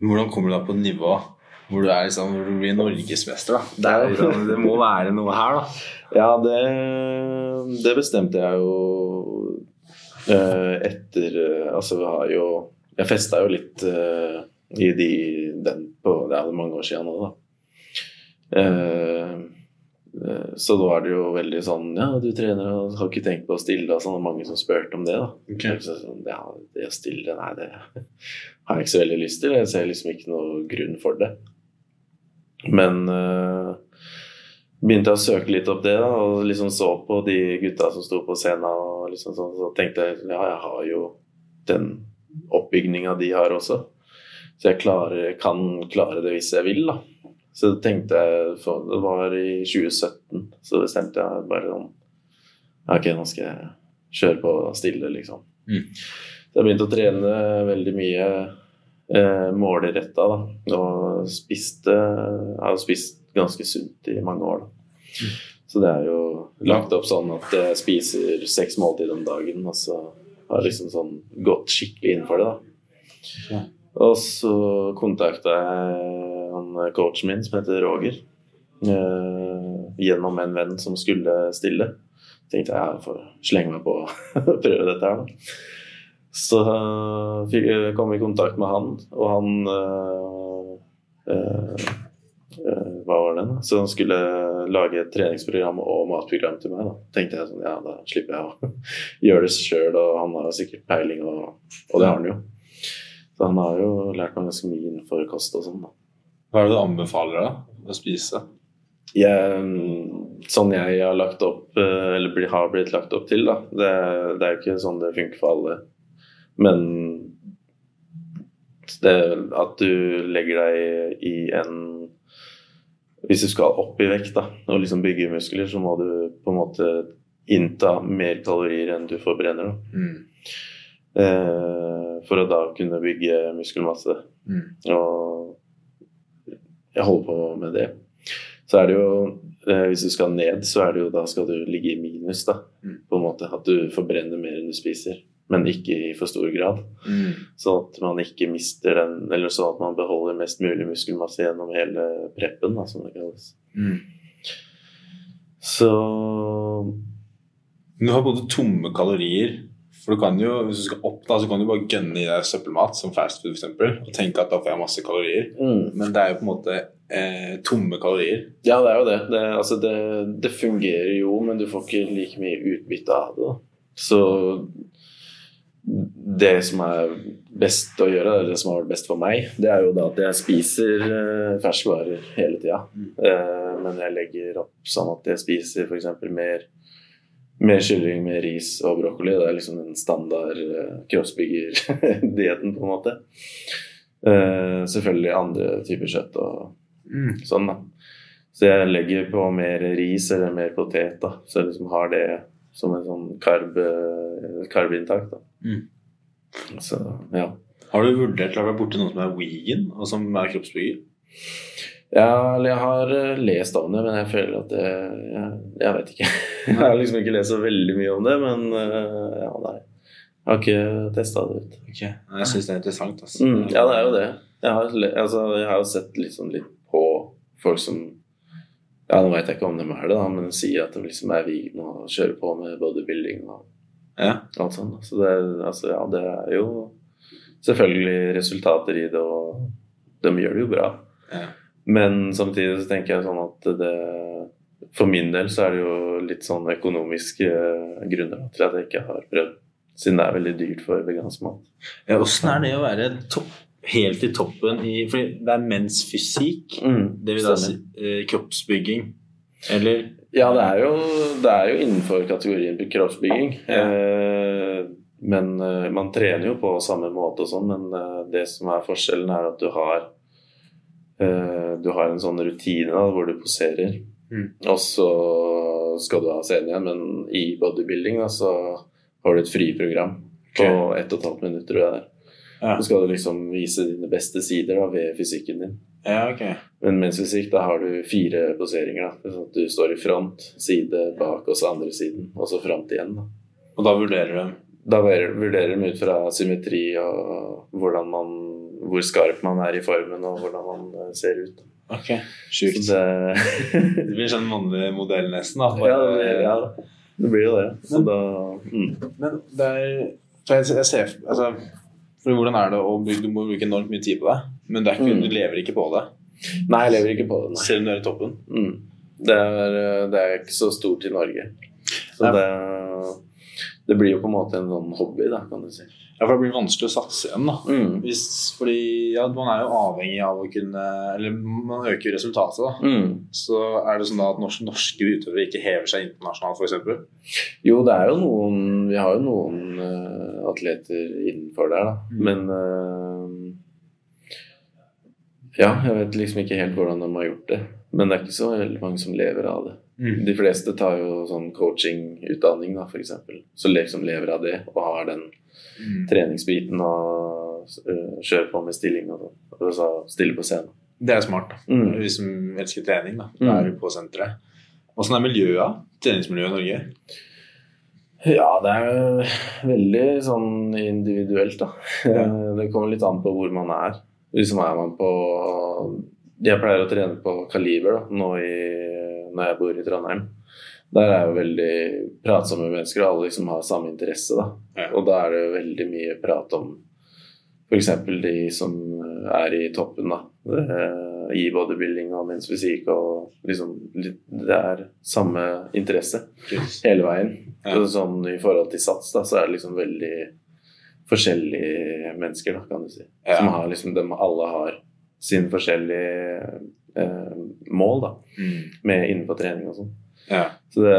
Hvordan kommer du da på nivå hvor du er liksom, hvor du blir norgesmester? da? Det, det må være noe her, da. Ja, det, det bestemte jeg jo eh, etter eh, Altså, vi har jo Jeg festa jo litt eh, i de den på Det er mange år siden nå, da. Så da er det jo veldig sånn Ja, du trener og har ikke tenkt på å stille, og sånn. og Mange som spurte om det, da. Ok. Så sånn, ja, det å stille, nei, det har jeg ikke så veldig lyst til. Jeg ser liksom ikke noe grunn for det. Men uh, begynte jeg å søke litt opp det, da, og liksom så på de gutta som sto på scenen, og liksom sånn, så tenkte jeg ja, jeg har jo den oppbygninga de har også. Så jeg klarer, kan klare det hvis jeg vil, da. Så tenkte jeg Det var i 2017, så bestemte jeg bare sånn Ok, nå skal jeg kjøre på stille, liksom. Mm. Så jeg begynte å trene veldig mye eh, målretta, da. Og spiste Jeg har spist ganske sunt i mange år, da. Så det er jo lagt opp sånn at jeg spiser seks måltider om dagen, og så har jeg liksom sånn gått skikkelig inn for det, da. Ja. Og så kontakta jeg han coachen min, som heter Roger, eh, gjennom en venn som skulle stille. Tenkte jeg jeg får slenge meg på og prøve dette her, da. Så eh, fikk jeg kom i kontakt med han, og han eh, eh, eh, Hva var det? da? Så han skulle lage et treningsprogram og matprogram til meg. Da tenkte jeg sånn, ja, da slipper jeg å gjøre det sjøl, og han har sikkert peiling, og, og det har han jo. Så han har jo lært meg ganske mye innenfor kost og sånn. da. Hva er det du anbefaler da, å spise? Jeg, sånn jeg har lagt opp, eh, eller har blitt lagt opp til, da. Det, det er jo ikke sånn det funker for alle. Men det, at du legger deg i en Hvis du skal opp i vekt da, og liksom bygge muskler, så må du på en måte innta mer kalorier enn du forbrenner. Da. Mm. Eh, for å da kunne bygge muskelmasse. Mm. Og jeg holder på med det. Så er det jo eh, Hvis du skal ned, så er det jo da skal du ligge i minus, da. Mm. På en måte At du forbrenner mer enn du spiser. Men ikke i for stor grad. Mm. Sånn at man ikke mister den Eller sånn at man beholder mest mulig muskelmasse gjennom hele preppen, da, som det kalles. Mm. Så du har både tomme kalorier For du kan jo, hvis du skal opp, da, så kan du bare gønne i deg søppelmat, som fast food f.eks., og tenke at da får jeg masse kalorier. mm. Men det er jo på en måte eh, tomme kalorier. Ja, det er jo det. Det, altså det. det fungerer jo, men du får ikke like mye utbytte av det. Så det som er best å gjøre, eller det som har vært best for meg, det er jo da at jeg spiser eh, ferskvarer hele tida. Mm. Eh, men jeg legger opp sånn at jeg spiser f.eks. mer mer kylling med ris og brokkoli. Det er liksom den standard eh, kroppsbyggerdietten, på en måte. Uh, selvfølgelig andre typer kjøtt og Mm. sånn, da. Så jeg legger på mer ris eller mer potet, da. Så jeg liksom har det som en sånn karb, eh, karbinntak, da. Mm. Så ja. Har du vurdert å være borti noen som er vegan, og som er kroppsbygger? Ja, jeg har eh, lest om det, men jeg føler at det Jeg, jeg vet ikke. Jeg har liksom ikke lest så veldig mye om det, men eh, ja, nei. Jeg har ikke testa det ut. Ok, Jeg syns det er interessant. Altså. Mm, ja, det er jo det. Jeg har, altså, jeg har jo sett liksom litt på folk som Ja, nå vet jeg ikke om de er det, da, men de sier at de liksom er vegan og kjører på med bodybuilding og Ja. alt sånt. Så det, altså, ja, det er jo selvfølgelig resultater i det, og de gjør det jo bra. Ja. Men samtidig så tenker jeg sånn at det For min del så er det jo litt sånn økonomiske eh, grunner til at jeg ikke har prøvd, siden det er veldig dyrt for vegansk mat. Ja, Åssen er det å være topp, helt i toppen i For det er menns fysikk. Det vil da si eh, kroppsbygging. Eller Ja, det er, jo, det er jo innenfor kategorien kroppsbygging. Ja. Eh, men eh, man trener jo på samme måte og sånn, men det som er forskjellen, er at du har Du har en sånn rutine da, hvor du poserer, Mm. og så skal du ha scenen igjen. Men i bodybuilding da, så har du et friprogram på okay. ett og et halvt minutt, tror jeg det er. Ja. Så skal du liksom vise dine beste sider da, ved fysikken din. Ja, okay. Men mensfysikk, da har du fire poseringer. da. Sånn du står i front, side, bak og så andre siden. Og så front igjen. da. Og da vurderer du Da vurderer de ut fra symmetri og hvordan man, hvor skarp man er i formen og hvordan man eh, ser ut. Ok, sjukt. Det, Det blir sånn mannlig modell nesten, da. ja, det, blir- ja, det blir jo det. Så da mm. Men det er for jeg, jeg ser, altså, for Hvordan er det å bruke Du må bruke enormt mye tid på det, men det er ikke, Mm. du lever ikke på det. Nei, jeg lever ikke på det. Nei. Selv om du er i toppen. Mm. Det, er, eh, det er ikke så stort i Norge. Så det, det blir jo på en måte en sånn hobby, da, kan du si. Ja, for Det blir vanskelig å satse igjen. da Mm. Hvis, fordi ja, Man er jo avhengig av å kunne Eller man øker jo resultatet. da Mm. Så er det sånn da at norske, norske utøvere ikke hever seg internasjonalt, f.eks. Jo, det er jo noen Vi har jo noen uh, atleter innenfor der, da. Mm. Men uh, Ja, jeg vet liksom ikke helt hvordan de har gjort det. Men det er ikke så veldig mange som lever av det. Mm. De fleste tar jo sånn coachingutdanning, da, f.eks. Så liksom lever av det og har den Mm. treningsbiten og uh, kjører på med stilling og sånn. Og så stille på scenen. Det er smart. da Mm. Vi som elsker trening, da. Mm. Da er du på senteret. Åssen er miljøet? Treningsmiljøet i Norge? Ja, det er veldig sånn individuelt, da. Ja. Det kommer litt an på hvor man er. Liksom er man på Jeg pleier å trene på Kaliber da, nå i, når jeg bor i Trondheim. Der er jo veldig pratsomme mennesker, og alle liksom har samme interesse. da. Og da er det jo veldig mye prat om f.eks. de som er i toppen, da. Eh, I bodybuilding og mens fysikk og liksom Det er samme interesse hele veien. Sånn I forhold til sats da, så er det liksom veldig forskjellige mennesker, da, kan du si. Som har liksom, de alle har sin forskjellige eh, mål da, Mm. med innenfor trening og sånn. Ja. Så det,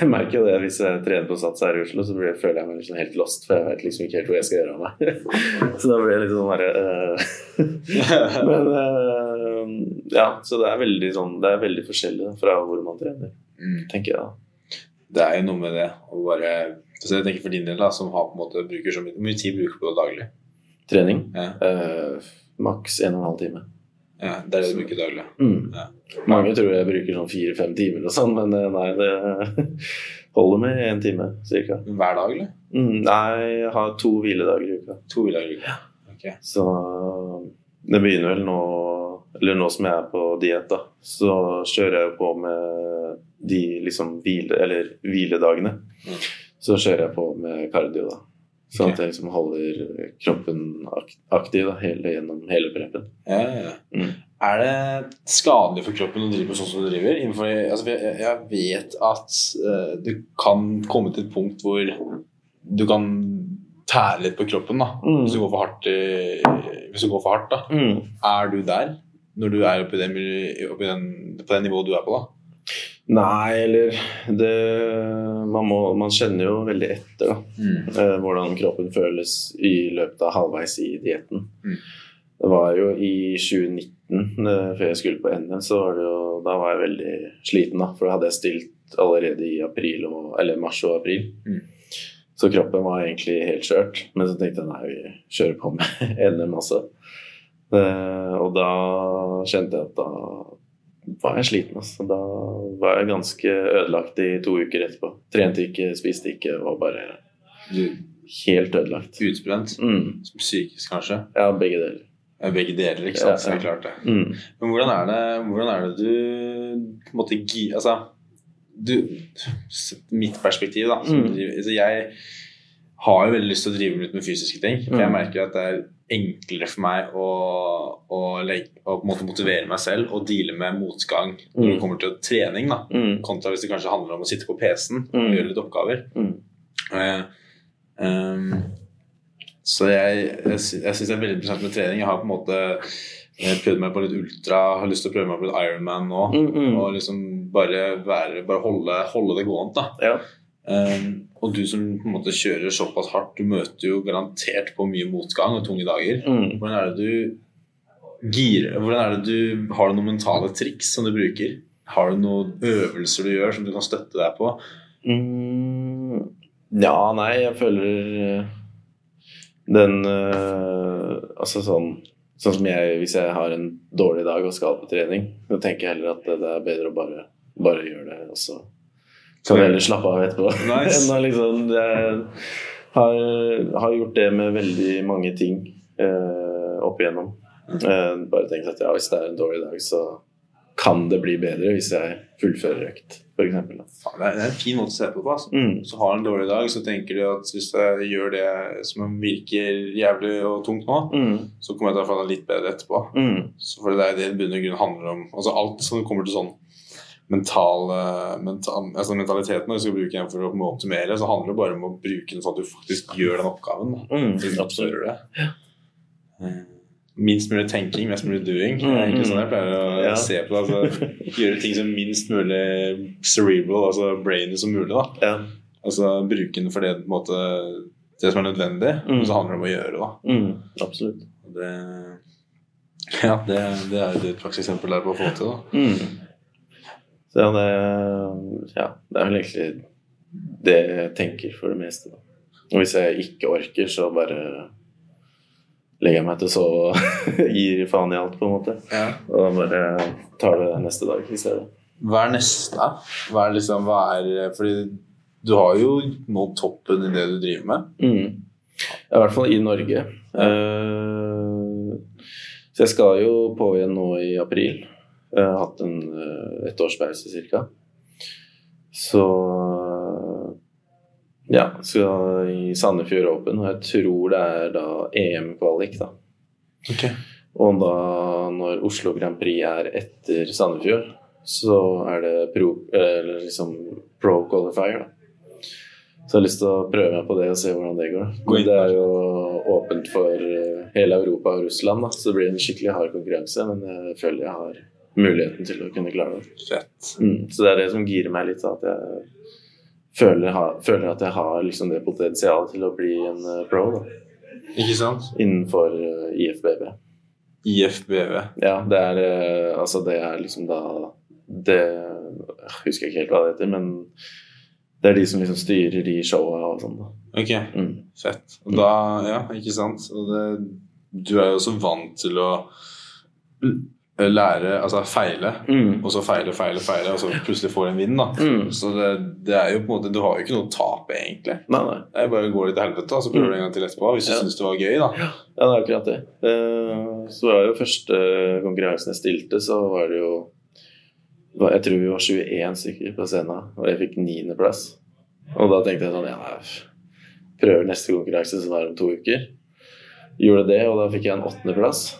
jeg merker jo det hvis jeg trener på sats her i Oslo, så blir, føler jeg meg liksom helt lost, for jeg vet liksom ikke helt hvor jeg skal gjøre av meg. så da blir jeg litt sånn derre eh, Men eh, ja, så det er veldig sånn Det er veldig forskjellig fra hvor man trener, Mm. tenker jeg da. Det er jo noe med det å bare så jeg tenker For din del, da, som har på en måte bruker så mye mye tid bruker på det daglig? Trening. Ja. Eh, maks en og en halv time. Ja, Det er det du bruker daglig. Mm. Ja. Mange tror jeg bruker sånn fire-fem timer og sånn, men eh, nei, det holder med én time cirka. Hver dag, eller? Mm, nei, jeg har to hviledager i uka. To hviledager i uka. Ok. Så det begynner vel nå Eller nå som jeg er på diett, da, så kjører jeg på med de liksom hvile... Eller hviledagene. Mm. Så kjører jeg på med kardio, da. Sånn okay. at jeg liksom holder kroppen aktiv da, hele, gjennom hele preppen. Ja, ja. Mm. Er det skadelig for kroppen å drive på sånn som du driver? Innenfor, altså, jeg, jeg vet at uh, du kan komme til et punkt hvor du kan tære litt på kroppen da, Mm. hvis, du går for hardt, hvis du går for hardt. da. Mm. Er du der når du er oppi den, oppi den, på det nivået du er på? da? Nei, eller det man, må, man kjenner jo veldig etter, da. eh, hvordan kroppen føles i løpet av halvveis i dietten. Mm. Det var jo i 2019, eh, før jeg skulle på NM, så var det jo, da var jeg veldig sliten. da, For da hadde jeg stilt allerede i april og, eller mars og april. Mm. Så kroppen var egentlig helt skjørt. Men så tenkte jeg nei, vi kjører på med NM også. Eh, og da kjente jeg at da var jeg sliten. Altså. Da var jeg ganske ødelagt i to uker etterpå. Trente ikke, spiste ikke, var bare helt ødelagt. utbrent? Mm. Psykisk, kanskje? Ja, begge deler. Ja, Begge deler, ikke sant? Ja, Så er ja. det klart det. Mm. Men hvordan er det, hvordan er det du på en måte Altså, du Mitt perspektiv, da. Mm. jeg har jo veldig lyst til å drive litt med fysiske ting. For jeg Mm. merker at det er enklere for meg å, å, legge, å motivere meg selv og deale med motgang når det Mm. kommer til trening. da Mm. Kontra hvis det kanskje handler om å sitte på PC-en og Mm. gjøre litt oppgaver. Mm. Eh, ehm, så jeg, jeg, jeg syns det er veldig interessant med trening. Jeg har på en måte eh, prøvd meg på litt ultra, har lyst til å prøve meg på litt Ironman nå. Mm, mm. Og liksom bare, være, bare holde, holde det gående. Ja. Ehm, Og du som på en måte kjører såpass hardt, du møter jo garantert på mye motgang og tunge dager. Mm. Hvordan er det du girer Hvordan er det du Har du noen mentale triks som du bruker? Har du noen øvelser du gjør som du kan støtte deg på? Mm. Ja, nei, jeg føler eh, den øh, Altså sånn Sånn som jeg, hvis jeg har en dårlig dag og skal på trening, så tenker jeg heller at det, det er bedre å bare, bare gjøre det, og så kan heller slappe av etterpå. Nice. Enn liksom har, har gjort det med veldig mange ting eh, opp igjennom. Eh, bare tenkt at ja, hvis det er en dårlig dag, så kan det bli bedre hvis jeg fullfører økt, f.eks. Det er en fin måte å se på. Altså. Mm. Hvis du en dårlig dag, så tenker du at hvis jeg gjør det som virker jævlig og tungt nå, Mm. så kommer jeg til å få det litt bedre etterpå. Mm. Så for det er det det i bunn og grunn handler om. Altså Alt som kommer til sånn mental, mental altså mentaliteten når du skal bruke den for å optimere, så handler det bare om å bruke den sånn at du faktisk gjør den oppgaven. Mm. Absolutt. det. Eh, Minst mulig tenking, mest mulig doing. Det Mm, er egentlig sånn jeg pleier å Ja. se på det. Altså, gjøre ting som minst mulig cerebral, altså brainy som mulig. da Ja. Altså bruke den for det, måte, det som er nødvendig, Mm. og så handler det om å gjøre det. da Mm. Absolutt. Det, ja, det, det er et prakseksempel der på å få til. da Mm. Så det, ja, det er vel egentlig det jeg tenker for det meste. Og hvis jeg ikke orker, så bare legger jeg meg til å sove og gir faen i alt, på en måte. Og bare tar det neste dag i stedet. Hva er neste? Hva er liksom, hva er Fordi du har jo nådd toppen i det du driver med. Mm. I hvert fall i Norge. Eh, så jeg skal jo på igjen nå i april. Jeg har hatt en, eh, et års pause ca. Så ja, skal i Sandefjord Open, og jeg tror det er da EM-kvalik, da. Og da når Oslo Grand Prix er etter Sandefjord, så er det pro, eller liksom pro qualifier, da. Så jeg har lyst til å prøve meg på det og se hvordan det går. Men Det er jo åpent for eh, hele Europa og Russland, da. så det blir en skikkelig hard konkurranse. Men jeg føler jeg har muligheten til å kunne klare det. Fett. Mm. Så det er det som girer meg litt. At jeg føler, ha, føler at jeg har liksom det potensialet til å bli en eh, pro da, Ikke sant? innenfor uh, IFBB. IFBB? Ja, det er uh, altså det er liksom da Det jeg husker ikke helt hva det heter, men det er de som liksom styrer de showa og sånn. Ok, Mm. fett. Og da, ja, ikke sant. Og det, du er jo også vant til å lære, altså feile, Mm. og så feile, feile, feile, og så plutselig får en vinn, da. Mm. Så det, det er jo på en måte Du har jo ikke noe å tape, egentlig. Nei, nei. Det er bare å gå litt til helvete, og så prøver du en gang til etterpå. Hvis du Ja. syns det var gøy, da. Ja, det er akkurat det. Eh, Så var jo første konkurransen jeg stilte, så var det jo Jeg tror vi var 21 stykker på scenen, og jeg fikk niendeplass. Og da tenkte jeg sånn Ja, jeg prøver neste konkurranse, som er om to uker. Gjorde det, og da fikk jeg en åttendeplass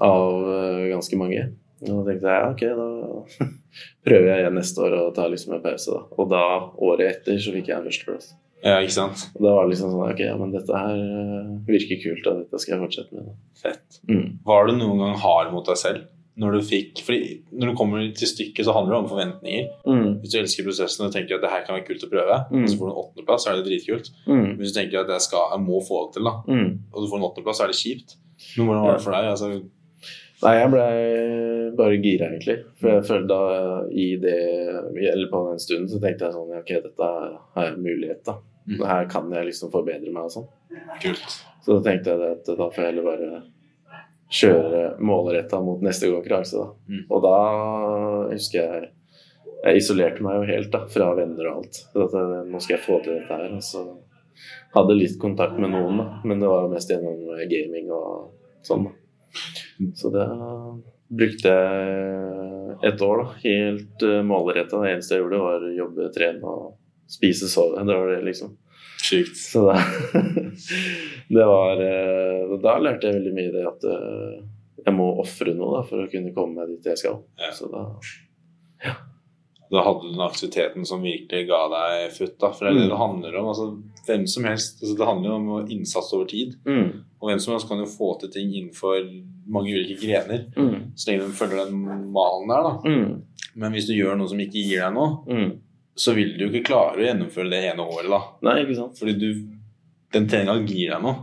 av eh, ganske mange. Og da tenkte jeg ja, ok, da prøver jeg igjen neste år og tar liksom en pause, da. Og da, året etter, så fikk jeg en førsteplass. Ja, ikke sant? Og da var det liksom sånn Ok, ja, men dette her eh, virker kult, og dette skal jeg fortsette med. Da. Fett. Mm. Var du noen gang hard mot deg selv? Når du fikk Fordi når du kommer til stykket, så handler det om forventninger. Mm. Hvis du elsker prosessen og tenker at det her kan være kult å prøve, Mm. og så får du en åttendeplass, så er det dritkult. Mm. Hvis du tenker at jeg, skal, jeg må få det til, da, Mm. og du får en åttendeplass, så er det kjipt. Men hvordan var det for deg? Altså, Nei, jeg ble bare gira, egentlig. For jeg følte da i det Eller på den stunden så tenkte jeg sånn Ok, dette har jeg mulighet, da. Mm. Her kan jeg liksom forbedre meg og sånn. kult. Så da tenkte jeg at da får jeg heller bare kjøre målretta mot neste konkurranse, da. Mm. Og da husker jeg Jeg isolerte meg jo helt da, fra venner og alt. Så at jeg, nå skal jeg få til dette her. Og så hadde litt kontakt med noen, da. Men det var jo mest gjennom gaming og sånn. da. Så det brukte jeg et år, da. Helt uh, målretta. Det eneste jeg gjorde, var å jobbe, trene og spise, sove. Det var det, liksom. Sykt. Så da Det var eh, Da lærte jeg veldig mye det at eh, jeg må ofre noe da, for å kunne komme meg dit jeg skal. Ja. Så da Da hadde du den aktiviteten som virkelig ga deg futt. da, For det er det Mm. det handler om. altså hvem som helst, altså Det handler jo om innsats over tid. mm, Og hvem som helst kan jo få til ting innenfor mange ulike grener. mm, Så lenge du følger den malen der. da. mm, Men hvis du gjør noe som ikke gir deg noe, mm. så vil du jo ikke klare å gjennomføre det ene året. da. Nei, ikke sant? Fordi du, den treninga gir deg noe.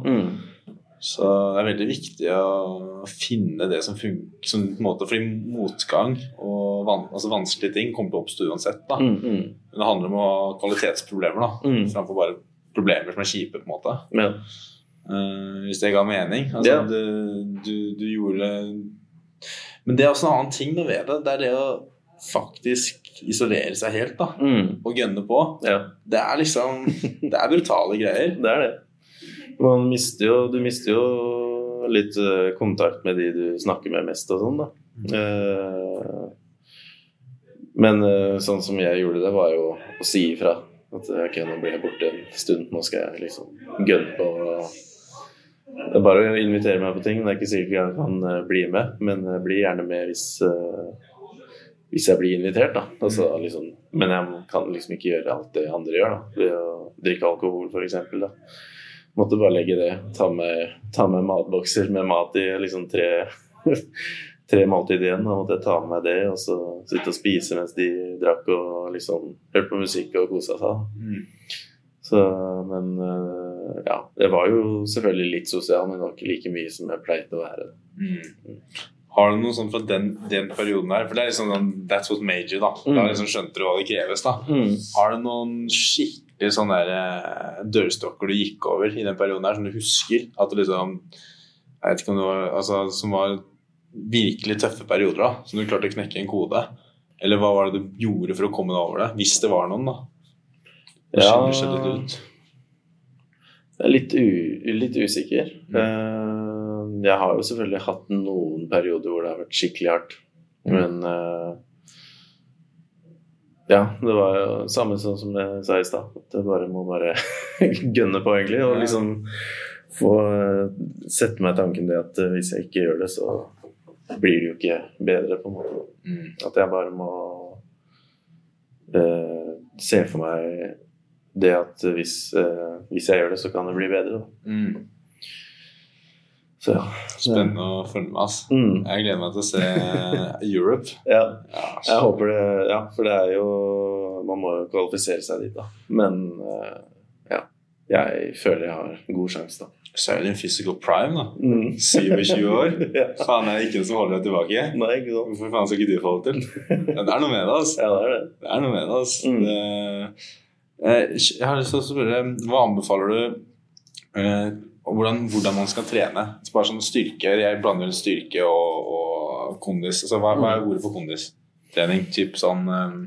Så det er veldig viktig å finne det som funker. Som, på en måte, fordi motgang og van, altså vanskelige ting kommer til å oppstå uansett. da. mm, mm, Men det handler om å ha kvalitetsproblemer da, mm. framfor bare problemer som er kjipe. på en måte. Ja. Uh, hvis det ga mening. Altså, Ja. du, du, du gjorde Men det er også en annen ting da ved det. Det er det å faktisk isolere seg helt da, Mm. og gønne på. Ja, Det er liksom Det er brutale greier. det er det. Man mister jo, du mister jo litt eh, kontakt med de du snakker med mest og sånn, da. Eh, men eh, sånn som jeg gjorde det, var jo å si ifra. At ok, nå blir jeg borte en stund, nå skal jeg liksom gønne på. Det er bare å invitere meg på ting. Det er ikke sikkert jeg kan bli med, men bli gjerne med hvis, hvis jeg blir invitert. da. Altså, liksom, men jeg kan liksom ikke gjøre alt det andre gjør. da. Ved å drikke alkohol, f.eks. Måtte bare legge det. Ta med, ta med matbokser med mat i liksom tre, tre måltid igjen. Da måtte jeg ta med det og så sitte og spise mens de drakk og liksom hørte på musikk og kosa seg. Mm. Så, men eh, ja, jeg var jo selvfølgelig litt sosial, men det var ikke like mye som jeg pleide å være. Mm. Har du noe sånt fra den, den perioden her? For det er liksom sånn That's what major, da. Mm. Da liksom skjønte du hva det kreves, da. Har du noen skikkelig sånne der, eh, dørstokker du gikk over i den perioden her, som du husker? At du liksom Jeg vet ikke om det var altså, Som var virkelig tøffe perioder, da. Som du klarte å knekke en kode? Eller hva var det du gjorde for å komme deg over det? Hvis det var noen, da. Det Ja. skiller litt ut. Jeg er litt, litt usikker. Mm. Eh, jeg har jo selvfølgelig hatt noen perioder hvor det har vært skikkelig hardt. Mm. Men eh, ja, det var jo samme sånn som jeg sa i stad. At jeg bare må bare gønne på, egentlig. Og liksom få eh, sette meg tanken det at eh, hvis jeg ikke gjør det, så blir det jo ikke bedre, på en måte. Mm. At jeg bare må eh, se for meg det at hvis, eh, hvis jeg gjør det, så kan det bli bedre. Da. Mm. Så ja. Spennende å følge med. Altså. Mm. Jeg gleder meg til å se Europe. ja. Ja, Jeg håper det, ja, for det er jo Man må jo kvalifisere seg dit, da. Men eh, ja. Jeg føler jeg har god sjanse, da. Så er det en physical prime, da. Mm. 27 år. ja. Faen, er det ikke noe som holder deg tilbake? Nei, ikke sant. Hvorfor faen skal ikke du få det til? Men det er noe med det, altså. Ja, det er det. Det er noe med det, altså. Mm. Det, eh, jeg har lyst til å spørre, hva anbefaler du eh, om hvordan, hvordan man skal trene? Så Bare sånn styrke, Jeg blander vel styrke og, og kondis. Altså, hva, hva er ordet for kondistrening? Typ sånn eh,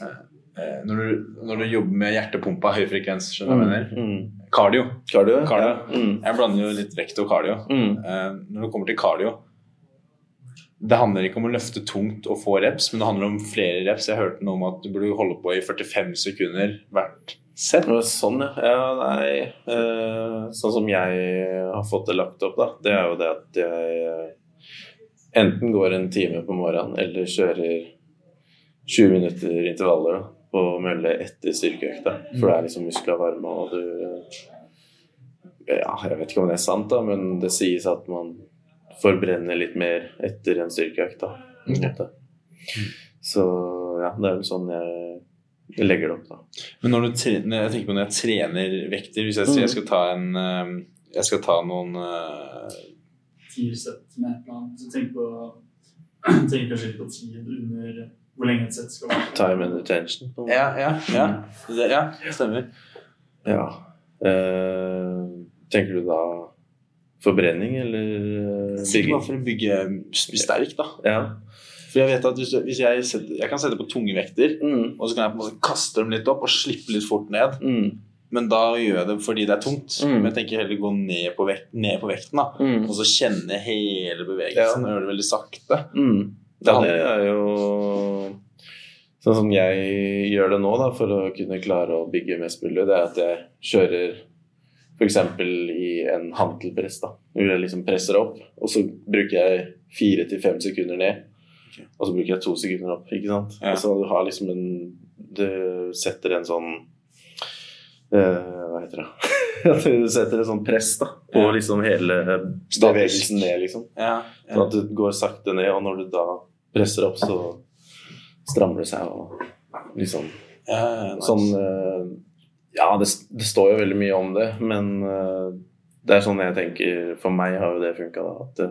eh, når, du, når du jobber med hjertepumpa, høy frekvens, skjønner du hva jeg mener? Mm. Cardio. Cardio? Cardio. Ja. Mm. Jeg blander jo litt vekt og cardio. Mm. Eh, når det kommer til cardio Det handler ikke om å løfte tungt og få reps, men det handler om flere reps. Jeg hørte noe om at du burde holde på i 45 sekunder hvert sett. Sånn, ja. ja nei, eh, sånn som jeg har fått det lagt opp, da, det er jo det at jeg eh, enten går en time på morgenen eller kjører 20 minutter intervaller da, på mølle etter styrkeøkta. For det er liksom muskler varme, og du Ja, jeg vet ikke om det er sant, da, men det sies at man forbrenner litt mer etter en styrkeøkt. da, måte. Så ja, det er vel sånn jeg legger det opp, da. Men når du trener, jeg tenker på når jeg trener vekter Hvis jeg sier jeg skal ta en eh, Jeg skal ta noen eh, ti sett med et eller annet. Så tenk på Tenk kanskje litt på tid under hvor lenge et sett skal være. Time and attention. Ja, ja, ja. Det, ja stemmer. Ja. Uh, tenker du da forbrenning eller Sikkert bygging? bare for å bygge sterk, da. Ja. For jeg vet at hvis, hvis jeg, setter, jeg kan sette på tunge vekter, Mm. og så kan jeg på en måte kaste dem litt opp og slippe litt fort ned. Mm. Men da gjør jeg det fordi det er tungt. Mm. Men jeg tenker heller gå ned på, vekt, ned på vekten. da Mm. Og så kjenne hele bevegelsen og gjøre det veldig sakte. Mm. Ja, det er jo Sånn som jeg gjør det nå, da, for å kunne klare å bygge mest mulig, det er at jeg kjører f.eks. i en hantelpress. da, Hvor jeg liksom presser opp, og så bruker jeg fire til fem sekunder ned. Og så bruker jeg to sekunder opp. ikke sant? Ja. Så du har liksom en Du setter en sånn uh, Hva heter det? Du setter et sånn press da, på Ja. liksom hele bevegelsen ned, liksom. Ja, Sånn at du går sakte ned, og når du da presser opp, så strammer det seg og liksom ja, nice. Sånn eh, Ja, det, det står jo veldig mye om det, men eh, det er sånn jeg tenker For meg har jo det funka, da. At,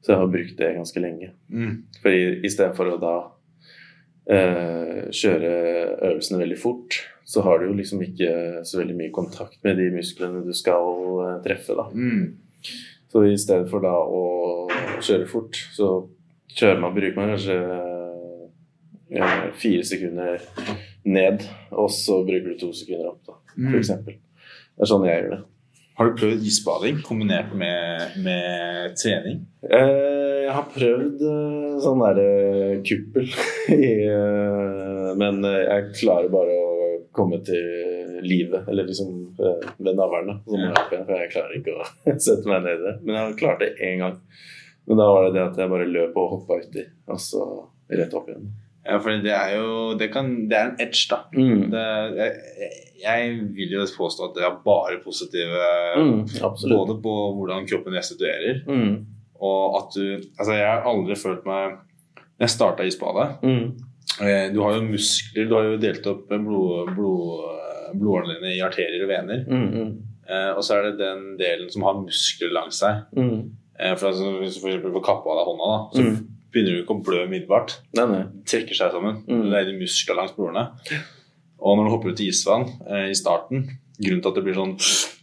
så jeg har brukt det ganske lenge. mm. For istedenfor å da eh, kjøre øvelsene veldig fort, så har du jo liksom ikke så veldig mye kontakt med de musklene du skal eh, treffe, da. Mm. Så i stedet for da å kjøre fort, så kjører man, bruker man kanskje eh, fire sekunder ned, og så bruker du to sekunder opp, da, Mm. for eksempel. Det er sånn jeg gjør det. Har du prøvd isbading kombinert med, med trening? Eh, jeg har prøvd eh, sånn derre kuppel, i, eh, men eh, jeg klarer bare å komme til livet, eller liksom eh, ved navlene. For jeg klarer ikke å sette meg ned i det. Men jeg har klart det én gang. Men da var det det at jeg bare løp og hoppa uti, og så rett opp igjen. Ja, for det er jo Det, kan, det er en edge, da. Mm. Det, jeg, jeg vil jo påstå at det er bare positive Mm. Både på hvordan kroppen restituerer, Mm. og at du Altså, jeg har aldri følt meg Når jeg starta isbadet Mm. eh, Du har jo muskler, du har jo delt opp blod, blod, blodårene dine i arterier og vener. Mm. Mm. Eh, og så er det den delen som har muskler langs seg. Eh, for altså, Hvis du for eksempel får kappa av deg hånda, da, så. Begynner du ikke å blø umiddelbart. Nei, nei. trekker seg sammen. Mm. Det er de muskler langs blodårene. Og når du hopper ut i isvann eh, i starten Grunnen til at det blir sånn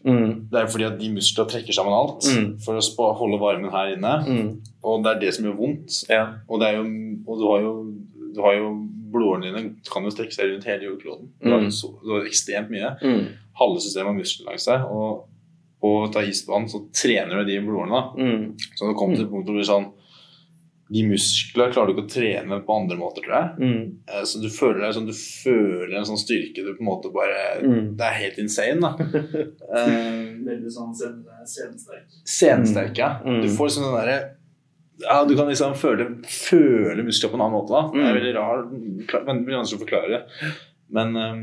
Mm. Det er fordi at de musklene trekker sammen alt Mm. for å holde varmen her inne. Mm. Og det er det som gjør vondt. Ja. Og, det er jo, og du har jo, du har jo Blodårene dine kan jo strekke seg rundt hele jordkloden. Du har Mm. så, du har ekstremt mye. Mm. Halve systemet har muskler langs seg. Og på å ta isvann så trener du de blodårene. Så det kommer til et punkt hvor du blir sånn De musklene klarer du ikke å trene på andre måter, tror jeg. Mm. Eh, Så du føler deg sånn, du føler en sånn styrke du på en måte bare Mm. Det er helt insane, da. Eh, Veldig sånn Senesterk scenesterk. Scenesterk, ja. Mm. Du får sånn derre ja, Du kan liksom føle, føle muskler på en annen måte. da Det er Mm. veldig rar, men det blir vanskelig å forklare. Men, eh,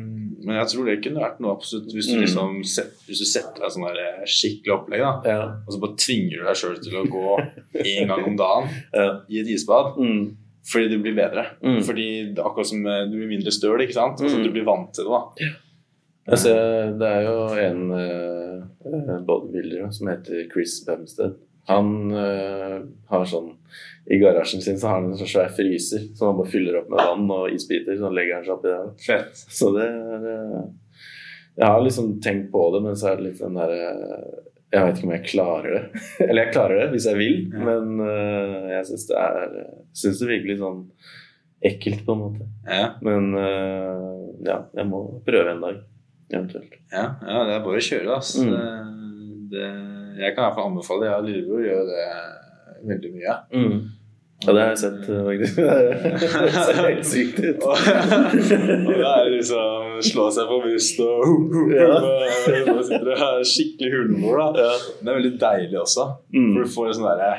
men jeg tror det kunne vært noe absolutt hvis du Mm. liksom set, Hvis du setter deg sånn skikkelig opplegg, da Ja. og så bare tvinger du deg sjøl til å gå én gang om dagen Ja. i et isbad. Mm. Fordi du blir bedre. Mm. Fordi det er akkurat som eh, du blir mindre støl. ikke sant? Altså, Mm. du blir vant til det. da ser, det er jo en uh, bodybuilder som heter Chris Bumstead. Han eh, har sånn I garasjen sin så har han en sånn svær fryser som han bare fyller opp med vann og isbiter. Så han legger han seg oppi der. Fett. Så det er eh, Jeg har liksom tenkt på det, men så er det litt den derre Jeg vet ikke om jeg klarer det. Eller jeg klarer det hvis jeg vil, Ja. men eh, jeg syns det er Syns det virkelig sånn ekkelt, på en måte. Ja, Men ja, jeg må prøve en dag, eventuelt. ja, ja, det er bare å kjøre, altså. Mm. Det, det, jeg kan i hvert fall anbefale det. Jeg og lillebror gjør det veldig mye. Mm. Ja, det har jeg sett, eh, faktisk. det ser helt sykt ut. og det er liksom slå seg på brystet og Ja. Sitter det skikkelig huleboer, da. Ja. Det er veldig deilig også. For Mm. du får en sånn derre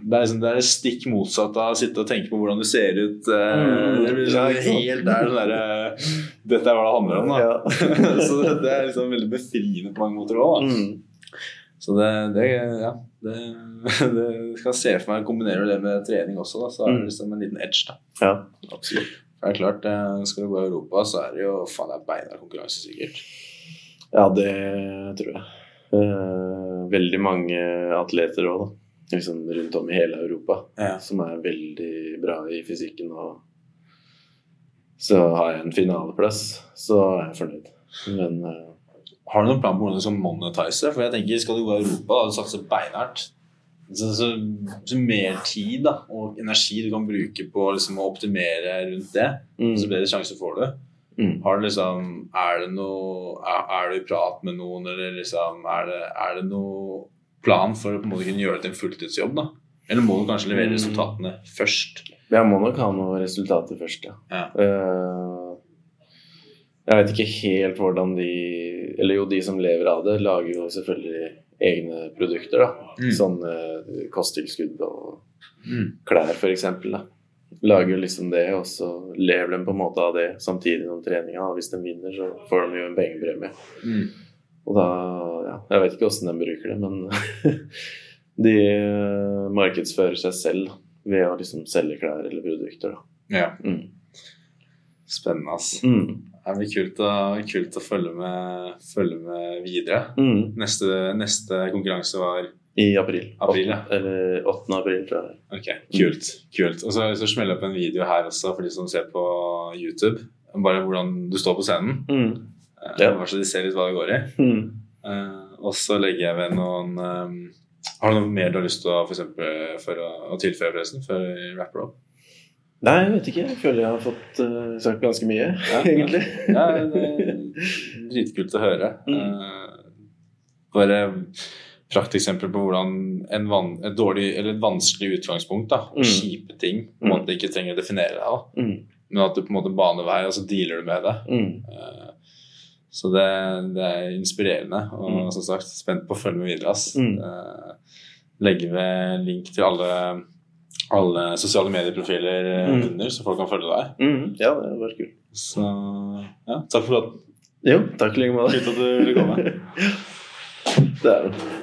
det er, liksom, det er stikk motsatt av å sitte og tenke på hvordan du ser ut. eh, Mm. Det blir sånn helt det er sånn der, Dette er hva det handler om, da. Ja. så det, det er liksom veldig befriende på mange måter òg. Mm. Så det, det Ja. Det, det skal se for meg Kombinerer du det med trening også, da, så er det Mm. liksom en liten edge. da ja, absolutt. Det er klart, eh, Skal du gå i Europa, så er det jo faen det er beina konkurranse, sikkert. Ja, det tror jeg. Eh, veldig mange atleter òg, da. Liksom rundt om i hele Europa. Ja. Som er veldig bra i fysikken. Og så har jeg en finaleplass, så er jeg fornøyd. Men eh, Har du noen plan på hvordan du skal monetise? For jeg tenker, Skal du gå i Europa og satse beinhardt, så, så, så mer tid da, og energi du kan bruke på liksom, å optimere rundt det, mm, så bedre sjanse får du. mm. Har du liksom, er, det noe, er, er du i prat med noen, eller liksom, er, det, er det noe plan for å på en måte kunne gjøre det til en fulltidsjobb? da? Eller må du kanskje levere Mm. resultatene først? Jeg må nok ha noen resultater først, ja. Ja. Eh, jeg vet ikke helt hvordan de Eller jo, de som lever av det, lager jo selvfølgelig egne produkter, da. Mm. Sånn eh, kosttilskudd og Mm. klær, eksempel. Lager liksom det, og så lever de på en måte av det samtidig som treninga. og Hvis de vinner, så får de jo en pengepremie. Mm. Og da Ja, jeg vet ikke åssen de bruker det, men de eh, markedsfører seg selv ved å liksom selge klær eller produkter, da. Ja, Mm. spennende, ass. Mm. Det blir kult å, kult å følge, med, følge med videre. Mm. Neste, neste konkurranse var I april. April, ja. Eller 8. april, tror jeg. Ok, kult. kult. Og så, smeller jeg opp en video her også for de som ser på YouTube. Bare hvordan du står på scenen. Mm. Eh, Ja. Bare så de ser litt hva det går i. Mm. Eh, og så legger jeg ved noen um, Har du noe mer du har lyst til å, for eksempel, for å, å tilføye, forresten, før vi rapper opp? Nei, jeg vet ikke. Jeg føler jeg har fått uh, sagt ganske mye, Ja, egentlig. Ja, dritkult å høre. Mm. Eh, bare prakteksempel på hvordan en van, et dårlig eller et vanskelig utgangspunkt da, og Mm. kjipe ting på en Mm. måte ikke trenger å definere deg, Mm. men at du på en måte baner vei, og så dealer du med det. Mm. Eh, Så det, det er inspirerende, og Mm. som sagt spent på å følge med videre. ass. Mm. Eh, Legger ved link til alle, alle sosiale medieprofiler eh, Mm. under, så folk kan følge deg. Mm. Ja, det var kult. Så ja, takk for at Jo, takk i like måte. Fint at du ville komme. Det er det.